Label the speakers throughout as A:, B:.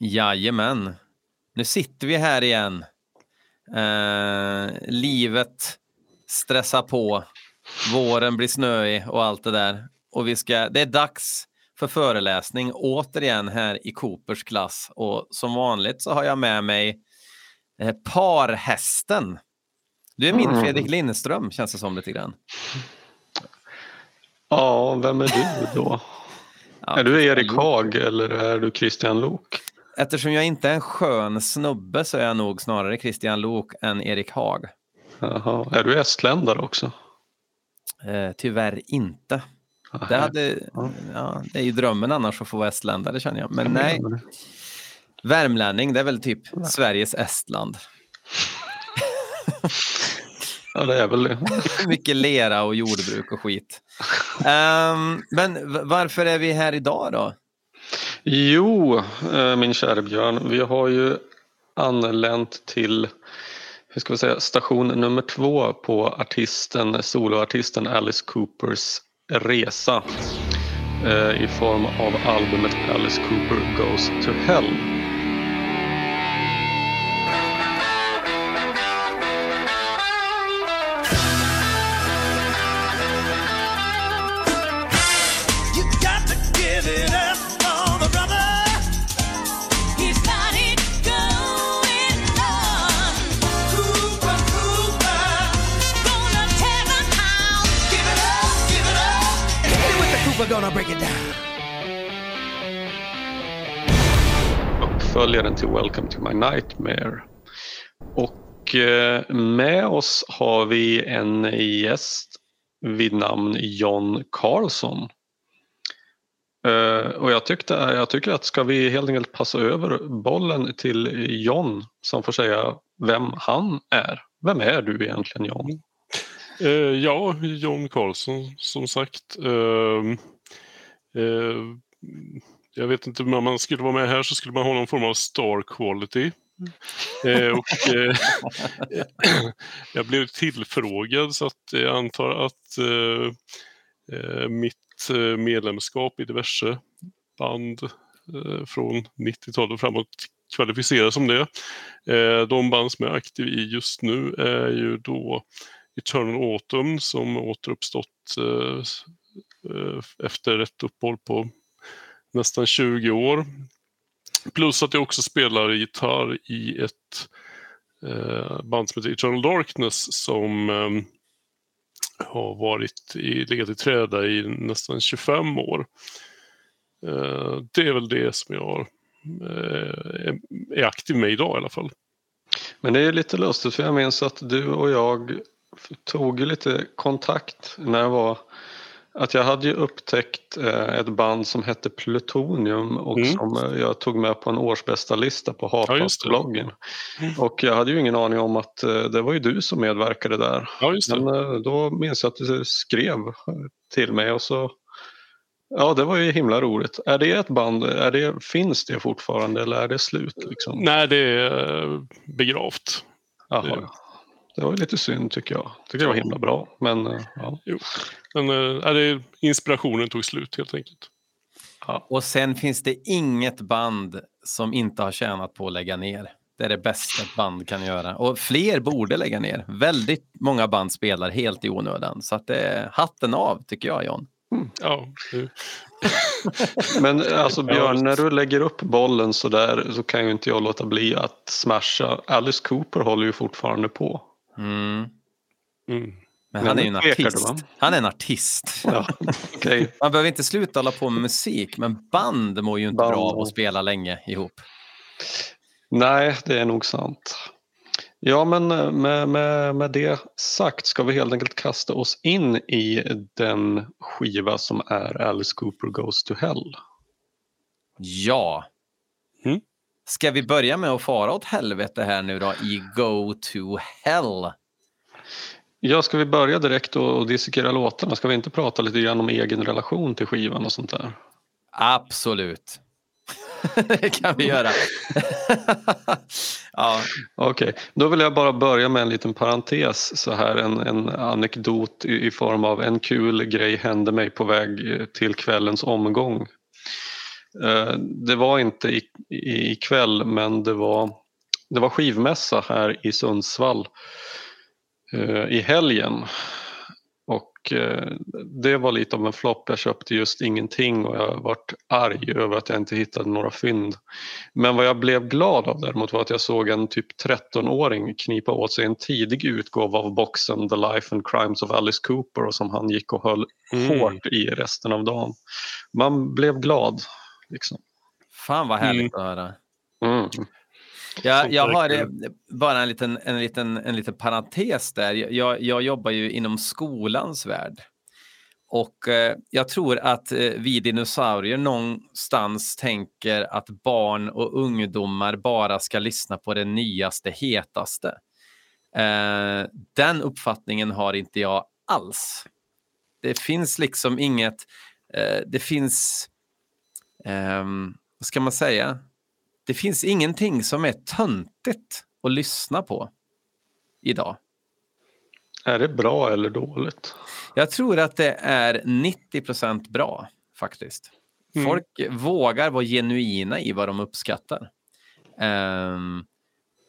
A: Jajamän. Nu sitter vi här igen. Eh, livet stressar på. Våren blir snöig och allt det där. Och vi ska, det är dags för föreläsning återigen här i Coopers klass. Och som vanligt så har jag med mig eh, parhästen. Du är min
B: Mm.
A: Fredrik Lindström känns det som lite grann.
B: Ja, vem är du då?
A: Ja,
B: är du Erik Haag eller är du Christian Lok?
A: Eftersom jag inte är en skön snubbe så är jag nog snarare Christian Lok än Erik Haag.
B: Jaha. Är du estländare också?
A: Eh, tyvärr inte.
B: Aha.
A: Det, hade,
B: Ja.
A: ja, det är ju drömmen annars att få vara estländare känner jag. Men nej, värmlänning det är väl typ Sveriges Estland.
B: Ja, det är väl det.
A: Mycket lera och jordbruk och skit. Ehm, men varför är vi här idag då?
B: Jo, eh, min kära Björn, vi har ju anlänt till hur ska vi säga, station nummer två på artisten, soloartisten Alice Coopers resa eh, i form av albumet Alice Cooper Goes to Hell.
C: Break it down.
B: uppföljaren till Welcome to my nightmare. Och eh, med oss har vi en gäst vid namn John Carlson. Eh, Och jag, tyckte, jag tycker att ska vi helt enkelt passa över bollen till John som får säga vem han är. Vem är du egentligen John?
D: Eh, ja, John Karlsson som sagt. Eh, jag vet inte, om man skulle vara med här så skulle man ha någon form av star quality. Eh, och, eh, jag blev tillfrågad så att jag antar att mitt medlemskap i diverse band från 90-talet och framåt kvalificerar som det. De band som jag är aktiv i just nu är ju då Eternal Autumn som återuppstått Eh, efter ett uppehåll på nästan 20 år. Plus att jag också spelar gitarr i ett eh, band som heter Eternal Darkness som eh, har varit i, legat i träda i nästan 25 år. Eh, det är väl det som jag eh, är, är aktiv med idag i alla fall.
B: Men det är lite lustigt för jag minns att du och jag tog lite kontakt när jag var att jag hade ju upptäckt eh, ett band som hette Plutonium och
D: Mm.
B: som eh, jag tog med på en årsbästa lista på
D: Ja, det.
B: Hatbrottsbloggen.
D: Mm.
B: Och jag hade ju ingen aning om att eh, det var ju du som medverkade där.
D: Ja.
B: Men då minns jag att du skrev till mig och så Ja, det var ju himla roligt. Är det ett band, är det, finns det fortfarande eller är det slut? Liksom?
D: Nej, det är begravt.
B: Jaha.
D: Det-
B: var lite synd tycker jag. Tycker det var himla bra. Men eh, ja.
D: Men eh, är det, inspirationen tog slut helt enkelt.
A: Och sen finns det inget band som inte har tjänat på att lägga ner. Det är det bästa ett band kan göra. Och fler borde lägga ner. Väldigt många band spelar helt i onödan. Så att det är hatten av tycker jag John.
D: Ja, det,
B: Men alltså Björn, när du lägger upp bollen så där så kan ju inte jag låta bli att smasha. Alice Cooper håller ju fortfarande på.
A: Mm.
D: mm.
A: Men han är ju en artist. Han är en artist.
B: Ja, okej.
A: Man behöver inte sluta hålla på med musik, men band mår ju inte
B: Band
A: bra av att spela länge ihop.
B: Nej, det är nog sant. Ja, men eh, med, med, med det sagt ska vi helt enkelt kasta oss in i den skiva som är Alice Cooper Goes to Hell.
A: Ja. Ska vi börja med att fara åt helvete här nu då i Go to Hell?
B: Ja, ska vi börja direkt och, dissekera låtarna? Ska vi inte prata lite grann om egen relation till skivan och sånt där?
A: Absolut. det kan vi göra. ja,
B: Okej, då vill jag bara börja med en liten parentes så här en, en anekdot i, i form av en kul grej hände mig på väg eh, till kvällens omgång. Eh, Det var inte ikväll men det var, det var skivmässa här i Sundsvall eh, i helgen. Och eh, det var lite av en flopp. Jag köpte just ingenting och jag varit arg över att jag inte hittade några fynd. Men vad jag blev glad av däremot var att jag såg en typ 13-åring knipa åt sig en tidig utgåva av boxen The Life and Crimes of Alice Cooper och som han gick och höll
D: Mm.
B: hårt i resten av dagen. Man blev glad. Liksom.
A: Fan vad härligt att höra.
B: Mm.
A: Jag,
D: Sånt
A: jag har eh, bara en liten, en, liten, en liten parentes där. Jag, jag jobbar ju inom skolans värld. Och eh, jag tror att eh, vi dinosaurier någonstans tänker att barn och ungdomar bara ska lyssna på det nyaste, hetaste. Eh, den uppfattningen har inte jag alls. Det finns liksom inget, det finns, ehm, vad ska man säga? Det finns ingenting som är töntigt att lyssna på idag.
B: Är det bra eller dåligt?
A: Jag tror att det är 90% bra faktiskt.
D: Mm.
A: Folk vågar vara genuina i vad de uppskattar. Ehm,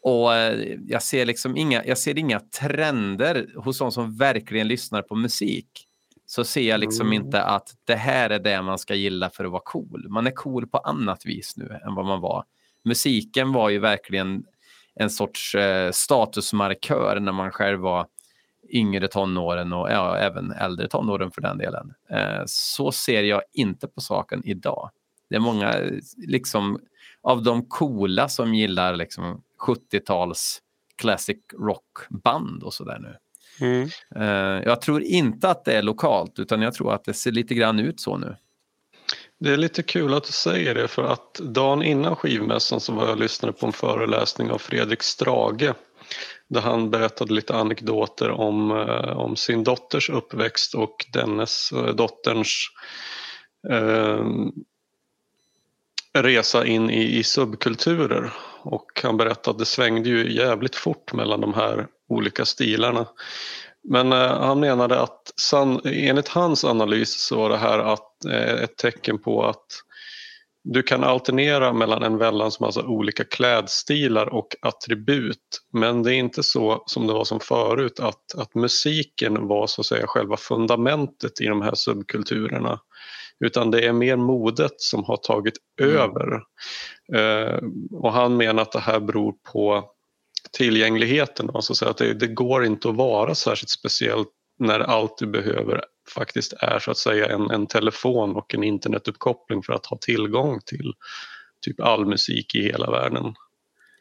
A: och eh, jag ser liksom inga, jag ser inga trender hos de som verkligen lyssnar på musik. Så ser jag liksom
B: Mm.
A: inte att det här är det man ska gilla för att vara cool. Man är cool på annat vis nu än vad man var. Musiken var ju verkligen en sorts eh, statusmarkör när man själv var yngre tonåren och ja, även äldre tonåren för den delen. Eh, så ser jag inte på saken idag. Det är många eh, liksom, av de coola som gillar liksom, 70-tals classic rockband och sådär nu.
D: Mm.
A: Eh, jag tror inte att det är lokalt utan jag tror att det ser lite grann ut så nu.
B: Det är lite kul att du säger det för att dagen innan skivmässan så var jag och lyssnade på en föreläsning av Fredrik Strage där han berättade lite anekdoter om, eh, om sin dotters uppväxt och dennes eh, dotterns eh, resa in i, i subkulturer. Och han berättade att det svängde ju jävligt fort mellan de här olika stilarna. Men eh, han menade att enligt hans analys så var det här att, eh, ett tecken på att du kan alternera mellan en väldans massa olika klädstilar och attribut. Men det är inte så som det var som förut att, att musiken var så att säga själva fundamentet i de här subkulturerna. Utan det är mer modet som har tagit
A: Mm.
B: över. Eh, och han menar att det här beror på tillgängligheten. Alltså så att det, det går inte att vara särskilt speciellt när allt du behöver faktiskt är så att säga en, en telefon och en internetuppkoppling för att ha tillgång till typ all musik i hela världen.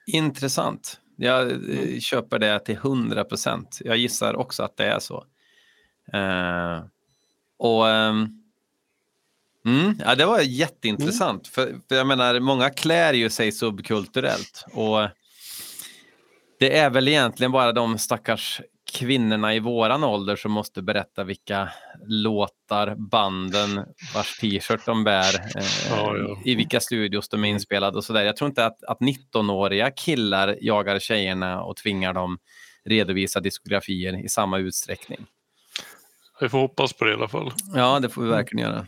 A: Intressant. Jag eh, köper det till 100 procent. Jag gissar också att det är så. Eh, och ehm, mm, ja, Det var jätteintressant. För, för jag menar, många klär ju sig subkulturellt. Och det är väl egentligen bara de stackars kvinnorna i våran ålder som måste berätta vilka låtar, banden, vars t-shirt de bär, eh,
D: Ja, ja.
A: i vilka studios de är inspelade och sådär. Jag tror inte att, att 19-åriga killar jagar tjejerna och tvingar dem redovisa diskografier i samma utsträckning.
D: Vi får hoppas på det i alla fall.
A: Ja, det får vi verkligen göra.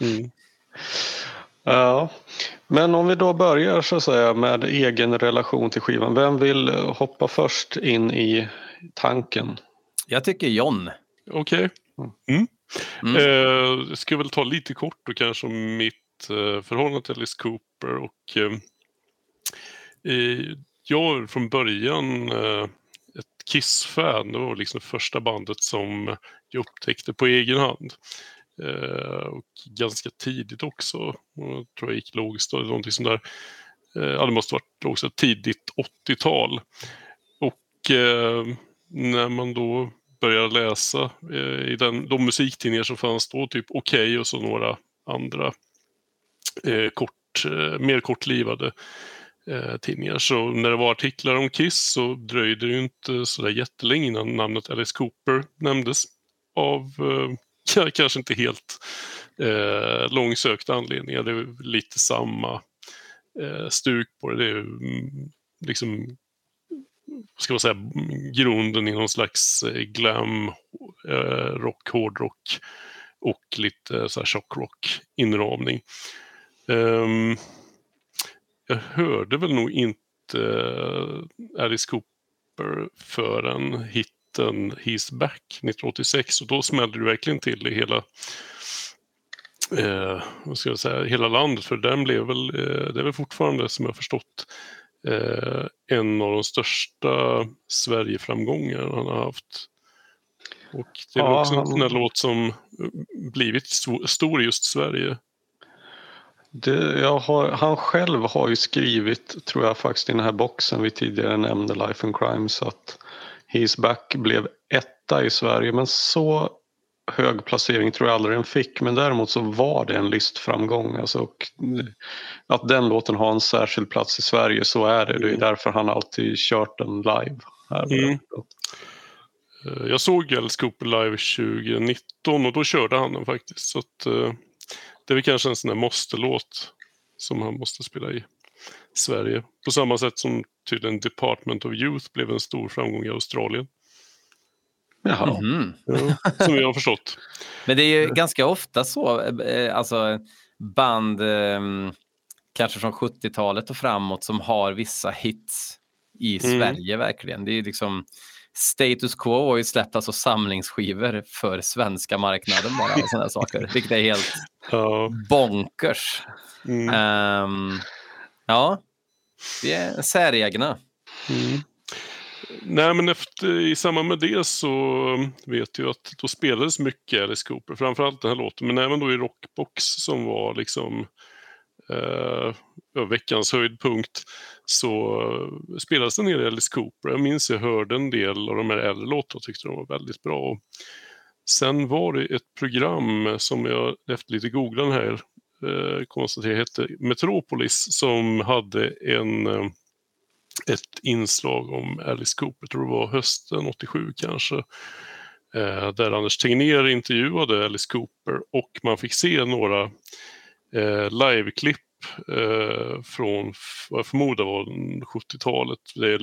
D: Mm.
B: Ja, men om vi då börjar så att säga med egen relation till skivan. Vem vill hoppa först in i tanken?
A: Jag tycker John.
D: Okej. Mm.
A: Mm.
D: Eh, jag ska väl ta lite kort då kanske om mitt eh, förhållande till Alice Cooper. Och, eh, eh, jag är från början eh, ett Kiss-fan. Det var liksom det första bandet som jag upptäckte på egen hand. Eh, och ganska tidigt också. Jag tror jag gick lågstadiet, någonting sånt där. Eh, ja, det måste varit också tidigt 80-tal. Och eh, när man då började läsa eh, i den, de musiktidningar som fanns då, typ Okej och så några andra eh, kort, eh, mer kortlivade eh, tidningar. Så när det var artiklar om Kiss så dröjde det ju inte sådär jättelänge innan namnet Alice Cooper nämndes. Av eh, kanske inte helt eh, långsökta anledningar. Det är lite samma eh, stuk på det. Det är mm, liksom ska man säga, grunden i någon slags eh, glam, eh, rock, hårdrock och lite så här chockrock inramning. Um, jag hörde väl nog inte eh, Alice Cooper förrän hitten He's Back 1986 och då smällde det verkligen till i hela eh, vad ska jag säga, hela landet för den blev väl, eh, det är väl fortfarande som jag förstått eh, en av de största Sverigeframgångar han har haft. Och det är
B: Ja,
D: också en
B: han-
D: sån låt som eh, blivit sto- stor i just Sverige.
B: Det, har, han själv har ju skrivit, tror jag faktiskt i den här boxen vi tidigare nämnde, Life and Crime, så att He's Back blev etta i Sverige. Men så hög placering tror jag aldrig den fick. Men däremot så var det en listframgång. Alltså, och att den låten har en särskild plats i Sverige, så är det. Det är därför han alltid kört den live. Här.
D: Mm. Eh, Jag såg Cooper live 2019 och då körde han den faktiskt. Så att, eh, det är väl kanske en sån där måste-låt som han måste spela i Sverige. På samma sätt som tydligen Department of Youth blev en stor framgång i Australien.
B: Jaha.
A: Mhm.
D: Ja, som jag har förstått.
A: Men det är ju ganska ofta så, eh, alltså band eh, kanske från 70-talet och framåt som har vissa hits i
D: Mm.
A: Sverige verkligen. Det är liksom Status Quo har ju släppt alltså samlingsskivor för svenska marknaden bara och sådana saker, vilket är helt
D: Ja,
A: bonkers.
D: mm,
A: Ehm, ja, vi är säregna.
D: mm. Nej, men efter, i samband med det så vet jag att då spelades mycket Alice Cooper, framförallt den här låten, men även då i Rockbox som var liksom eh, veckans höjdpunkt så spelades en del Alice Cooper. Jag minns jag hörde en del av de här äldre låtarna och tyckte de var väldigt bra. Och sen var det ett program som jag efter lite googlan här Eh, konstaterade hette Metropolis som hade en eh, ett inslag om Alice Cooper, jag tror det var hösten 87 kanske, eh, där Anders Tegnér intervjuade Alice Cooper och man fick se några liveklipp från vad jag förmodar var 70-talet. Det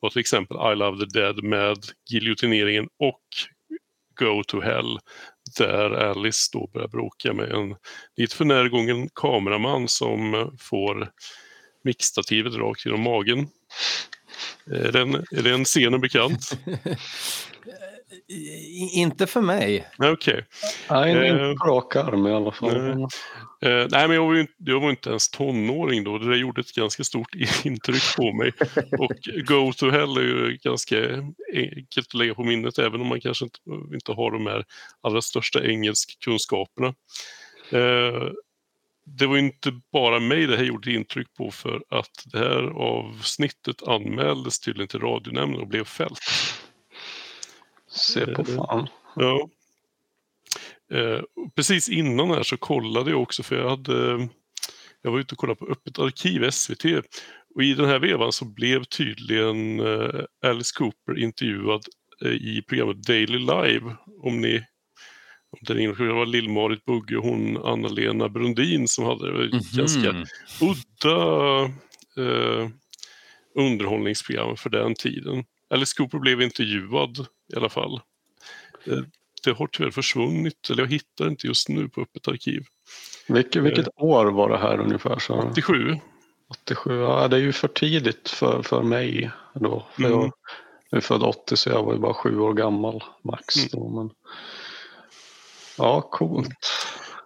D: var till exempel I Love the Dead med giljotineringen och Go to Hell där Alice då börjar bråka med en lite för närgången kameraman som får mickstativet rakt genom magen. Är den, är den scenen bekant?
A: Inte för mig.
D: Nej, Okej.
B: Nej,
D: Eh,
B: inte på rak arm i alla fall.
D: nej. Eh, nej, men jag var, ju, inte- jag var inte ens tonåring då. Det gjorde ett ganska stort intryck på mig. Och Go to Hell är ju ganska enkelt att lägga på minnet även om man kanske inte, inte har de här allra största engelskkunskaperna. Eh, det var ju inte bara mig det här gjorde intryck på för att det här avsnittet anmäldes tydligen till radionämnden och blev fällt.
B: Se på fan.
D: Ja. Eh, precis innan här så kollade jag också för jag hade jag var ute och kollade på Öppet arkiv SVT och i den här vevan så blev tydligen eh, Alice Cooper intervjuad eh, i programmet Daily Live om ni om det var Lill-Marit Bugge och hon Anna-Lena Brundin som hade det. Var ett ganska udda eh, underhållningsprogram för den tiden. Alice Cooper blev intervjuad i alla fall. Eh, det har tyvärr försvunnit, eller jag hittar inte just nu på Öppet arkiv.
B: Vilket, vilket år var det här ungefär? Så?
D: 87.
B: 87, ja det är ju för tidigt för, för mig då. För
D: Mm.
B: jag, jag är född 80 så jag var ju bara sju år gammal max
D: Mm.
B: då. Men... Ja, coolt.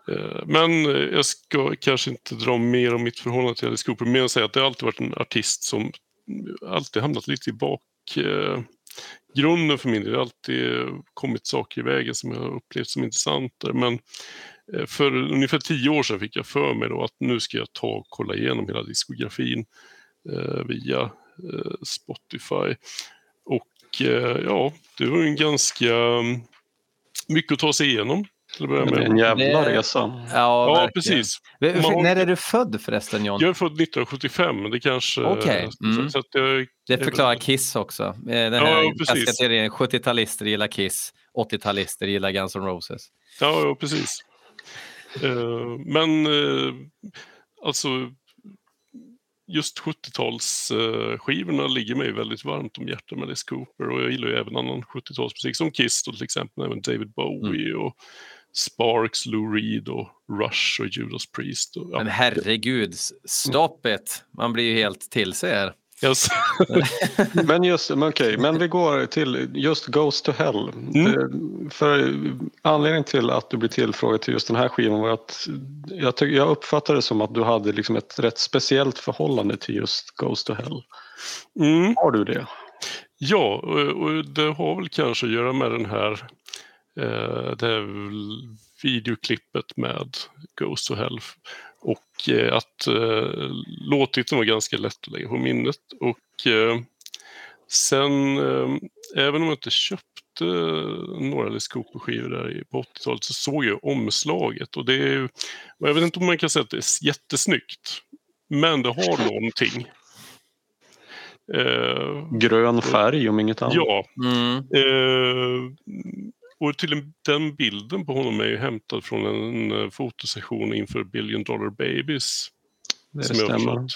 D: Eh, Men eh, jag ska kanske inte dra mer om mitt förhållande till Alice Cooper, mer än säga att det alltid varit en artist som alltid hamnat lite i Grunden för min del. Det har alltid kommit saker i vägen som jag har upplevt som intressantare. Men eh, för ungefär tio år sedan fick jag för mig då att nu ska jag ta och kolla igenom hela diskografin eh, via eh, Spotify. Och eh, ja, det var en ganska mm, mycket att ta sig igenom till att börja
B: Det är
D: med.
B: en jävla
A: Det-
B: resa.
A: Ja,
D: Ja, precis. Har-
A: När är du född förresten John?
D: Jag är född 1975, det kanske...
A: Okej, mm.
D: Så, så att jag,
A: Det förklarar Kiss också. Eh, Den
D: Ja,
A: här
D: precis.
A: klassiska teorin, 70-talister gillar Kiss, 80-talister gillar Guns N' Roses.
D: ja, ja, precis. Eh, men eh, alltså, just 70-talsskivorna ligger mig väldigt varmt om hjärtat med Alice Cooper och jag gillar ju även annan 70-talsmusik som Kiss då, till exempel, även David Bowie
A: Mm.
D: och Sparks, Lou Reed och Rush och Judas Priest. Och, ja.
A: Men herregud, stop it! Man blir ju helt till sig här.
D: Yes.
B: Men just, men okej, men vi går till just Ghost to Hell.
D: Mm.
B: Eh, För anledningen till att du blir tillfrågad till just den här skivan var att jag, tyck, jag uppfattade det som att du hade liksom ett rätt speciellt förhållande till just Ghost to Hell.
D: Mm.
B: Har du det?
D: Ja, och, och det har väl kanske att göra med den här eh, det här videoklippet med Ghost to Hell. Och eh, att eh, låttiteln var ganska lätt att lägga på minnet. Och eh, sen, eh, även om jag inte köpte några Alice Cooper-skivor där i- på 80-talet så såg jag omslaget. Och det är, och jag vet inte om man kan säga att det är jättesnyggt. Men det har någonting. Eh,
B: Grön färg om inget annat.
D: ja,
A: Mm.
D: Eh, och till en, den bilden på honom är ju hämtad från en, eh, fotosession inför Billion Dollar Babies.
B: det
D: jag
B: stämmer.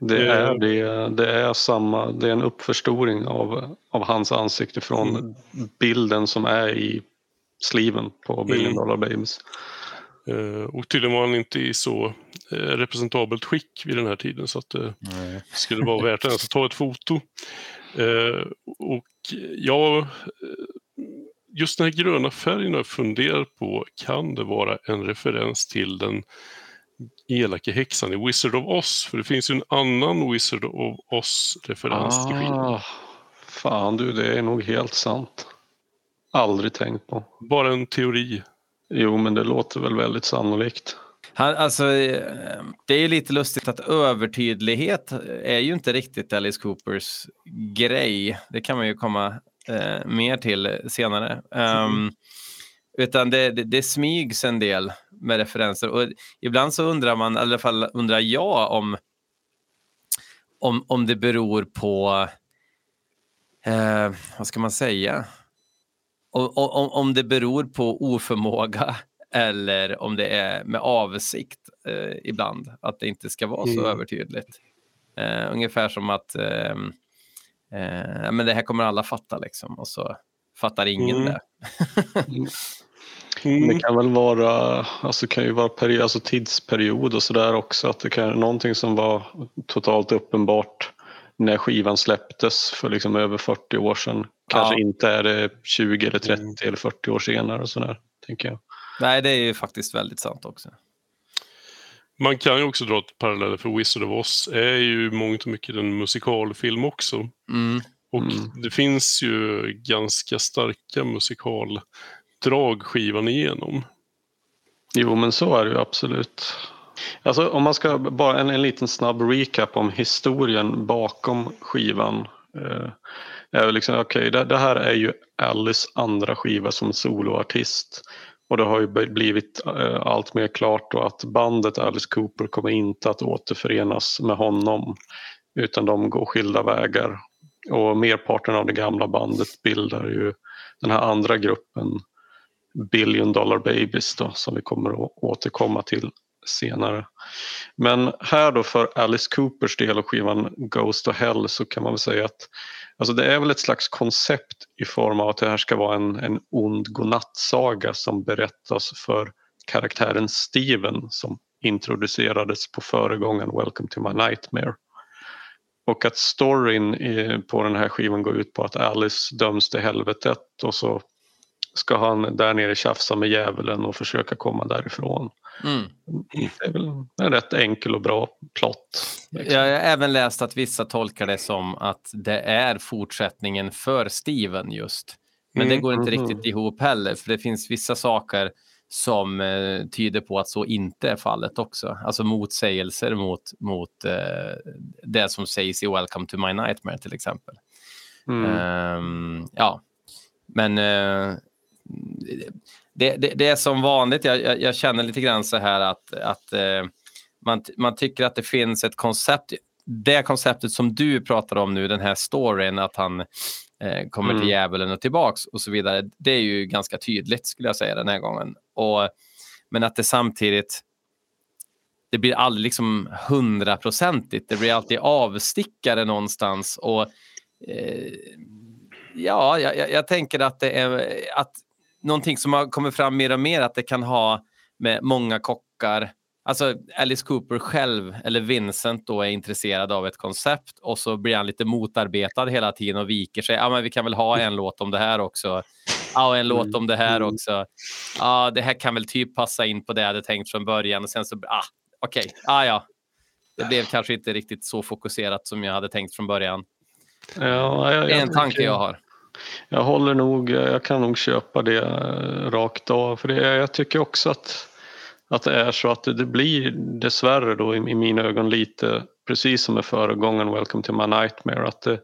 B: Det
D: Eh.
B: är, det, det är samma, det är en uppförstoring av, av hans ansikte från
D: Mm.
B: bilden som är i sliven på Billion
D: Mm.
B: Dollar Babies.
D: Eh, och tydligen var han inte i så eh, representabelt skick vid den här tiden så att det skulle vara värt att ta ett foto. Eh, och ja, eh, just den här gröna färgen har jag funderat på, kan det vara en referens till den elaka häxan i Wizard of Oz? För det finns ju en annan Wizard of Oz-referens till.
B: Ah, fan du, det är nog helt sant. Aldrig tänkt på.
D: Bara en teori.
B: Jo, men det låter väl väldigt sannolikt.
A: Han, alltså, eh, det är ju lite lustigt att övertydlighet är ju inte riktigt Alice Coopers grej. Det kan man ju komma eh, mer till senare. Um, utan det, det, det smygs en del med referenser. Och ibland så undrar man, i alla fall undrar jag om, om, om det beror på, eh, vad ska man säga? Om, om, om det beror på oförmåga eller om det är med avsikt eh, ibland, att det inte ska vara så
D: Mm.
A: övertydligt. Eh, ungefär som att ehm, eh, men det här kommer alla fatta liksom och så fattar ingen
D: Mm.
A: det.
D: Mm.
B: Det kan väl vara, alltså kan ju vara peri- alltså tidsperiod och sådär också. Att det kan någonting som var totalt uppenbart när skivan släpptes för liksom över 40 år sedan. Kanske
A: Ja.
B: inte är det 20 eller 30
D: Mm.
B: eller 40 år senare och sådär. Tänker jag.
A: Nej, det är ju faktiskt väldigt sant också.
D: Man kan ju också dra ett paralleller för Wizard of Oz är ju mångt och mycket en musikalfilm också.
A: Mm.
D: Och
B: Mm.
D: det finns ju ganska starka musikaldrag skivan igenom.
B: Jo men så är det ju absolut. Alltså om man ska bara en, en liten snabb recap om historien bakom skivan. Eh, är liksom, okej, det, det här är ju Alice andra skiva som soloartist. Och det har ju blivit eh, allt mer klart då att bandet Alice Cooper kommer inte att återförenas med honom. Utan de går skilda vägar. Och merparten av det gamla bandet bildar ju den här andra gruppen Billion Dollar Babies då, som vi kommer att återkomma till senare. Men här då för Alice Coopers del och skivan Ghost to Hell så kan man väl säga att alltså det är väl ett slags koncept i form av att det här ska vara en, en ond godnattsaga som berättas för karaktären Steven som introducerades på föregången Welcome to my nightmare. Och att storyn i, på den här skivan går ut på att Alice döms till helvetet och så ska han där nere tjafsa med djävulen och försöka komma därifrån.
A: Mm.
B: Det är väl en rätt enkel och bra plott. liksom.
A: Jag har även läst att vissa tolkar det som att det är fortsättningen för Steven just. Men det
D: Mm,
A: går inte
B: mhm.
A: riktigt ihop heller, för det finns vissa saker som eh, tyder på att så inte är fallet också. Alltså motsägelser mot, mot eh, det som sägs i Welcome to my nightmare till exempel.
B: Mm.
A: Ehm, ja, men eh, det, det, det är som vanligt. Jag, jag, jag känner lite grann så här att, att eh, man, man tycker att det finns ett koncept. Det konceptet som du pratar om nu, den här storyn, att han eh, kommer
B: Mm.
A: till djävulen och tillbaks och så vidare. Det är ju ganska tydligt skulle jag säga den här gången. Och, men att det samtidigt det blir aldrig liksom hundraprocentigt. Det blir alltid avstickare någonstans. Och eh, ja, jag, jag- jag tänker att det är att någonting som har kommit fram mer och mer att det kan ha med många kockar. Alltså Alice Cooper själv, eller Vincent då, är intresserad av ett koncept och så blir han lite motarbetad hela tiden och viker sig. Ja, men vi kan väl ha en låt om det här också. Ja, och en låt om det här också. Ja, det här kan väl typ passa in på det jag hade tänkt från början och sen så, ah, okej, ah, ja. Det blev kanske inte riktigt så fokuserat som jag hade tänkt från början.
B: Ja, jag,
A: Det är en
B: jag
A: tanke jag har.
B: Jag håller nog, jag kan nog köpa det eh, rakt av. För det, jag tycker också att, att det är så att det, det blir dessvärre då i, i mina ögon lite precis som med föregångaren Welcome to my nightmare. Att det,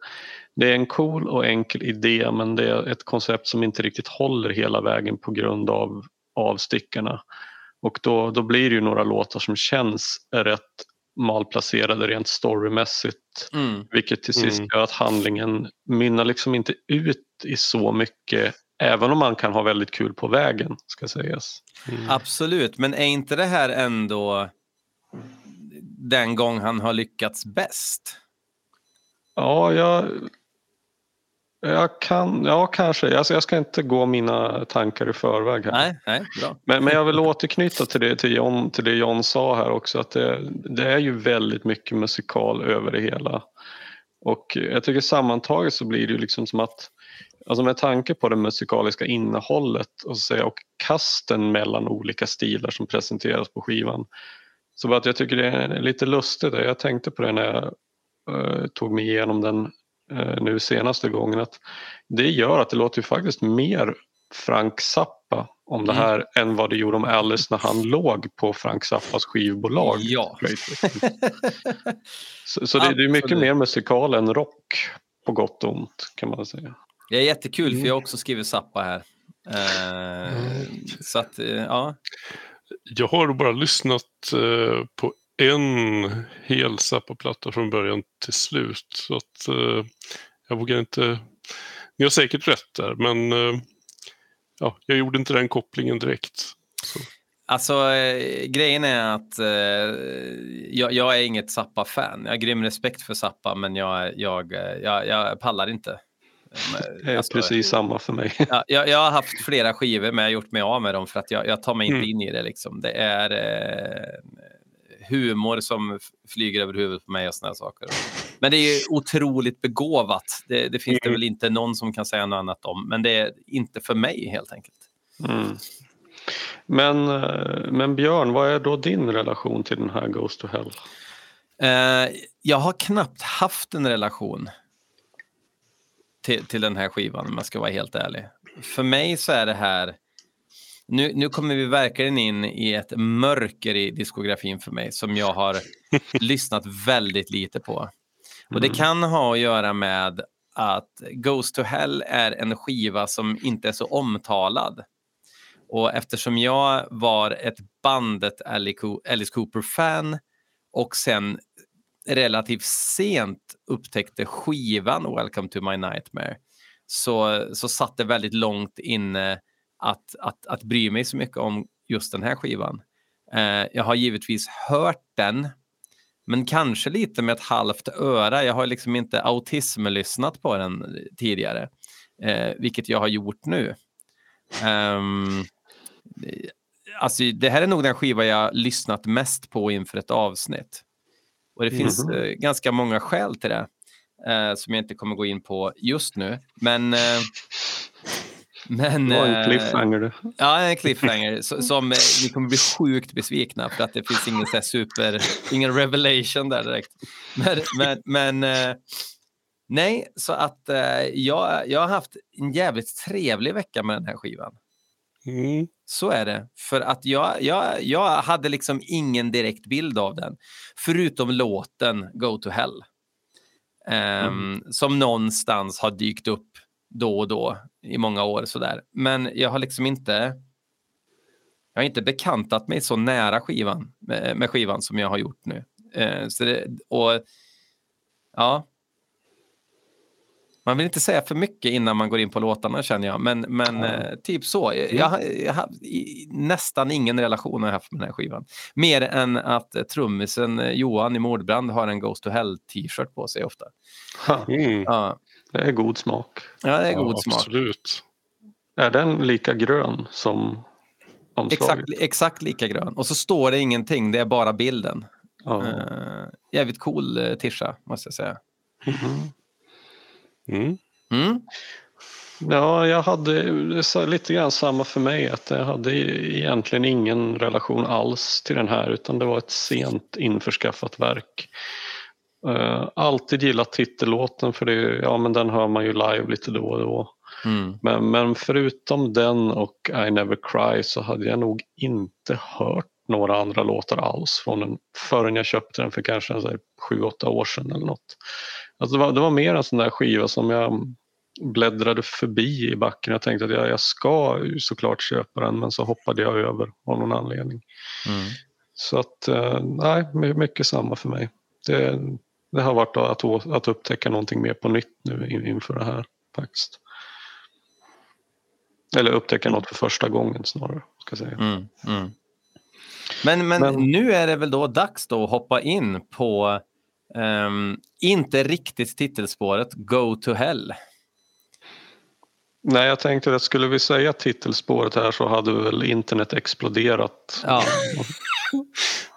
B: det är en cool och enkel idé men det är ett koncept som inte riktigt håller hela vägen på grund av avstickarna. Och då, då blir det ju några låtar som känns rätt malplacerade rent storymässigt.
A: Mm.
B: Vilket till sist
D: Mm.
B: gör att handlingen mynnar liksom inte ut i så mycket. Även om man kan ha väldigt kul på vägen ska sägas.
D: Mm.
A: Absolut, men är inte det här ändå den gång han har lyckats bäst?
B: Ja, jag, jag kan, ja kanske. Alltså, jag ska inte gå mina tankar i förväg här.
A: Nej, nej, bra.
B: Men, men jag vill återknyta till det, till, John, till det John sa här också. Att det, det är ju väldigt mycket musikal över det hela. Och jag tycker sammantaget så blir det ju liksom som att Alltså med tanke på det musikaliska innehållet och, så och kasten mellan olika stilar som presenteras på skivan. Så att jag tycker det är lite lustigt. Jag tänkte på det när jag eh, tog mig igenom den nu senaste gången. att Det gör att det låter ju faktiskt mer Frank Zappa om det
A: Mm.
B: här än vad det gjorde om Alice när han låg på Frank Zappas skivbolag.
A: Ja.
B: Så, så det, det är mycket mer musikal än rock på gott och ont kan man säga.
A: Det är jättekul
B: Mm.
A: för jag har också skrivit Zappa här. Eh, Så att, eh, ja.
D: Jag har bara lyssnat eh, på en hel Zappa-platta från början till slut. Så att eh, jag vågar inte... Ni har säkert rätt där, men eh, ja, jag gjorde inte den kopplingen direkt. Så.
A: Alltså, eh, grejen är att eh, jag, jag är inget Zappa-fan. Jag har grym respekt för Zappa, men jag, jag, eh, jag, jag pallar inte.
B: Det är
A: Alltså,
B: precis samma för mig.
A: Ja, jag, jag har haft flera skivor, men jag har gjort mig av med dem för att jag, jag tar mig inte
D: Mm.
A: in i det. Liksom. Det är eh, humor som flyger över huvudet på mig och såna saker. Men det är ju otroligt begåvat. Det, det finns det
B: Mm.
A: väl inte någon som kan säga något annat om, men det är inte för mig helt enkelt.
B: Mm. Men, eh, men Björn, vad är då din relation till den här Ghost to Hell?
A: Eh, jag har knappt haft en relation till, till den här skivan om jag ska vara helt ärlig. För mig så är det här... Nu, nu kommer vi verkligen in i ett mörker i diskografin för mig som jag har lyssnat väldigt lite på. Och det kan ha att göra med att Ghost to Hell är en skiva som inte är så omtalad. Och eftersom jag var ett bandet Alice Cooper-fan och sen relativt sent upptäckte skivan Welcome to my nightmare så, så satt det väldigt långt inne att, att, att bry mig så mycket om just den här skivan. Eh, jag har givetvis hört den, men kanske lite med ett halvt öra. Jag har liksom inte autism-lyssnat på den tidigare, eh, vilket jag har gjort nu. Ehm, alltså, det här är nog den skiva jag lyssnat mest på inför ett avsnitt. Och det finns
B: Mhm.
A: eh, ganska många skäl till det eh, som jag inte kommer gå in på just nu. Men... Men
B: Det var en
A: eh,
B: cliffhanger du.
A: Ja, en cliffhanger så- som eh, ni kommer bli sjukt besvikna för att det finns ingen så super, ingen revelation där direkt. Men, men, men eh, nej, så att jag, jag har haft en jävligt trevlig vecka med den här skivan.
D: Mm.
A: Så är det. För att jag, jag, jag hade liksom ingen direkt bild av den. Förutom låten Go to Hell. Ehm, Som någonstans har dykt upp då och då i många år. Sådär. Men jag har liksom inte... Jag har inte bekantat mig så nära skivan med, med skivan som jag har gjort nu. Eh, så det, och ja, man vill inte säga för mycket innan man går in på låtarna känner jag, men, men eh, typ så. Jag, jag, har- jag nästan ingen relation har jag haft med den här skivan. Mer än att trummisen eh, Johan i Mordbrand har en Ghost to Hell t-shirt på sig ofta.
D: Mm.
A: Ja,
B: det är god smak.
A: ja det är god
D: ja,
A: smak.
D: Absolut.
B: Är den lika grön som omslaget?
A: Exakt, exakt lika grön. Och så står det ingenting, det är bara bilden.
B: Ja.
A: Eh, jävligt cool uh, tischa, måste jag säga.
B: Mhm.
D: Mm.
A: Mm.
B: Ja, jag hade lite grann samma för mig. att Jag hade egentligen ingen relation alls till den här utan det var ett sent införskaffat verk. Uh, alltid gillat titellåten för det, ja, men den hör man ju live lite då och då.
A: Mm.
B: Men, men förutom den och I never cry så hade jag nog inte hört några andra låtar alls från den förrän jag köpte den för kanske så här sju, åtta år sedan eller något. Alltså det, var, det var mer en sån där skiva som jag bläddrade förbi i backen. Jag tänkte att jag, jag ska såklart köpa den men så hoppade jag över av någon anledning.
A: Mm.
B: Så att eh, nej, my- mycket samma för mig. Det, det har varit att, att upptäcka någonting mer på nytt nu in- inför det här faktiskt. Eller upptäcka något för första gången snarare. Ska säga.
A: Mm. Mm. Men, men,
B: Men-
A: nu är det väl då dags då att hoppa in på ehm, inte riktigt titelspåret Go to Hell.
B: Nej, jag tänkte att skulle vi säga titelspåret här så hade väl internet exploderat.
A: Ja.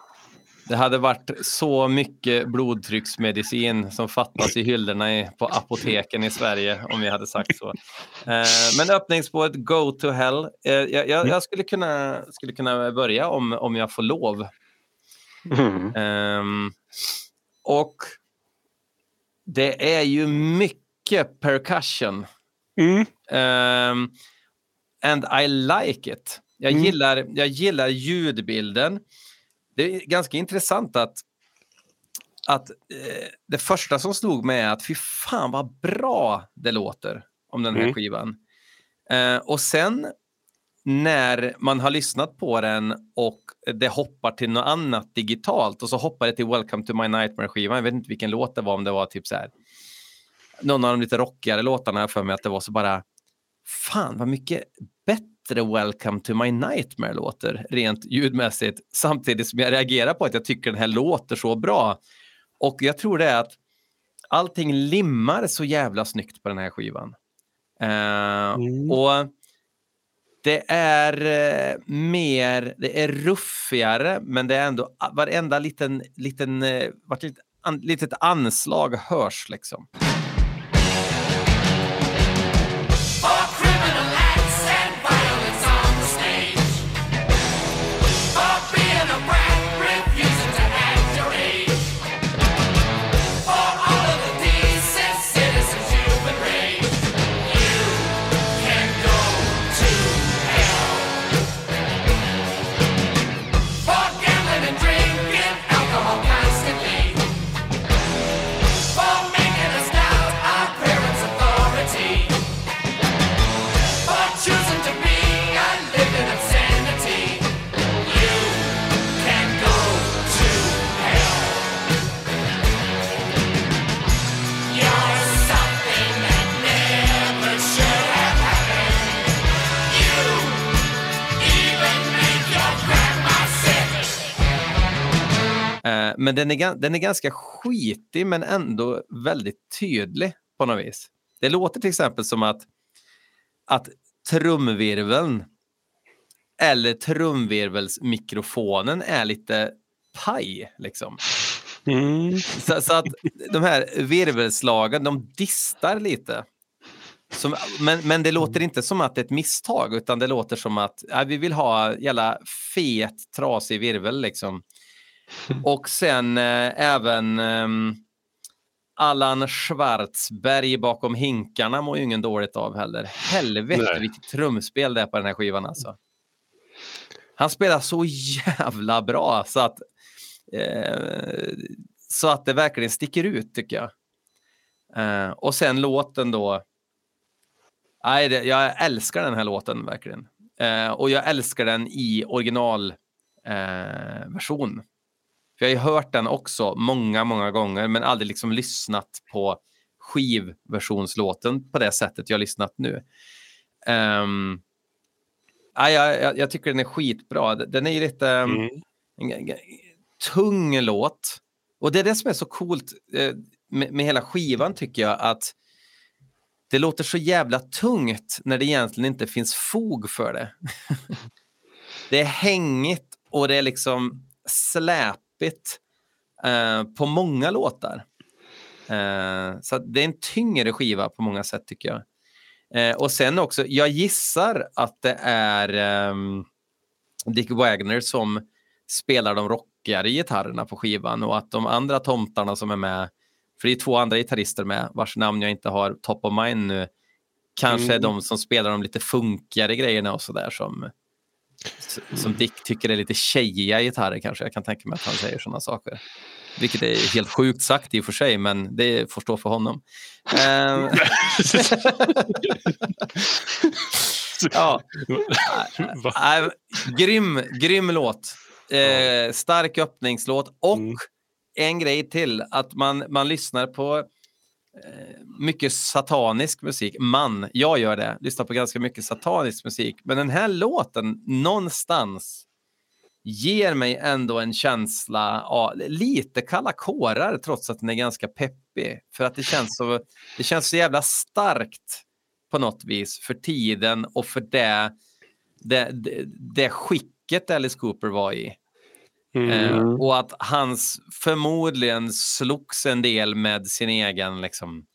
A: Det hade varit så mycket blodtrycksmedicin som fattas i hyllorna i, på apoteken i Sverige om vi hade sagt så. Eh, men öppningsspåret Go to Hell. Eh, jag, jag, jag skulle, kunna, skulle kunna börja om, om jag får lov.
B: Mm.
A: Ehm, och det är ju mycket percussion.
D: Mm.
A: Ehm, and I like it. Jag,
D: Mm.
A: gillar, jag gillar ljudbilden. Det är ganska intressant att, att eh, det första som slog mig är att fy fan vad bra det låter om den här
D: Mm.
A: skivan. Eh, och sen när man har lyssnat på den och det hoppar till något annat digitalt och så hoppar det till Welcome to my nightmare-skivan. Jag vet inte vilken låt det var, om det var typ så här. Någon av de lite rockigare låtarna för mig att det var så bara. Fan vad mycket bättre Welcome to my nightmare låter rent ljudmässigt. Samtidigt som jag reagerar på att jag tycker den här låter så bra. Och jag tror det är att allting limmar så jävla snyggt på den här skivan. Eh,
D: Mm.
A: Och det är eh, mer, det är ruffigare, men det är ändå varenda liten, liten, eh, vart litet anslag hörs liksom. Men den är, den är ganska skitig men ändå väldigt tydlig på något vis. Det låter till exempel som att, att trumvirveln eller trumvirvelsmikrofonen är lite paj. Liksom.
D: Mm.
A: Så, så att de här virvelslagen, de distar lite. Som, men, men det låter inte som att det är ett misstag, utan det låter som att ja, vi vill ha jävla fet, trasig virvel. Liksom. Och sen eh, även ehm, Allan Schwartzberg bakom hinkarna mår ju ingen dåligt av heller. Helvete
D: Nej.
A: vilket trumspel det är på den här skivan alltså. Han spelar så jävla bra så att Eh, så att det verkligen sticker ut tycker jag. Eh, och sen låten då. Nej, det, jag älskar den här låten verkligen. Eh, och jag älskar den i originalversion. För jag har ju hört den också många, många gånger, men aldrig liksom lyssnat på skivversionslåten på det sättet jag har lyssnat nu. Um, ja, jag, jag, tycker den är skitbra. Den är ju lite...
D: Mm.
A: en g- g- tung låt. Och det är det som är så coolt eh, med, med hela skivan tycker jag att det låter så jävla tungt när det egentligen inte finns fog för det. det är hängigt och det är liksom släpigt eh, på många låtar. Eh, så det är en tyngre skiva på många sätt tycker jag. Eh, och sen också, jag gissar att det är ehm, Dick Wagner som spelar de rockigare gitarrerna på skivan och att de andra tomtarna som är med, för det är två andra gitarrister med vars namn jag inte har top of mind nu, kanske är
B: Mm.
A: de som spelar de lite funkigare grejerna och sådär som, som Dick tycker är lite tjejiga gitarrer kanske. Jag kan tänka mig att han säger sådana saker. Vilket är helt sjukt sagt i och för sig, men det får stå för honom. Ehm, ja. Grym, grym låt. Eh, stark öppningslåt och
D: Mm.
A: en grej till, att man, man lyssnar på mycket satanisk musik. Man, jag gör det, lyssnar på ganska mycket satanisk musik. Men den här låten, någonstans, ger mig ändå en känsla av lite kalla kårar trots att den är ganska peppig. För att det känns så, det känns så jävla starkt på något vis för tiden och för det, det, det, det skicket Alice Cooper var i. Eh,
B: Mm.
A: och att hans förmodligen slogs en del med sin egen liksom,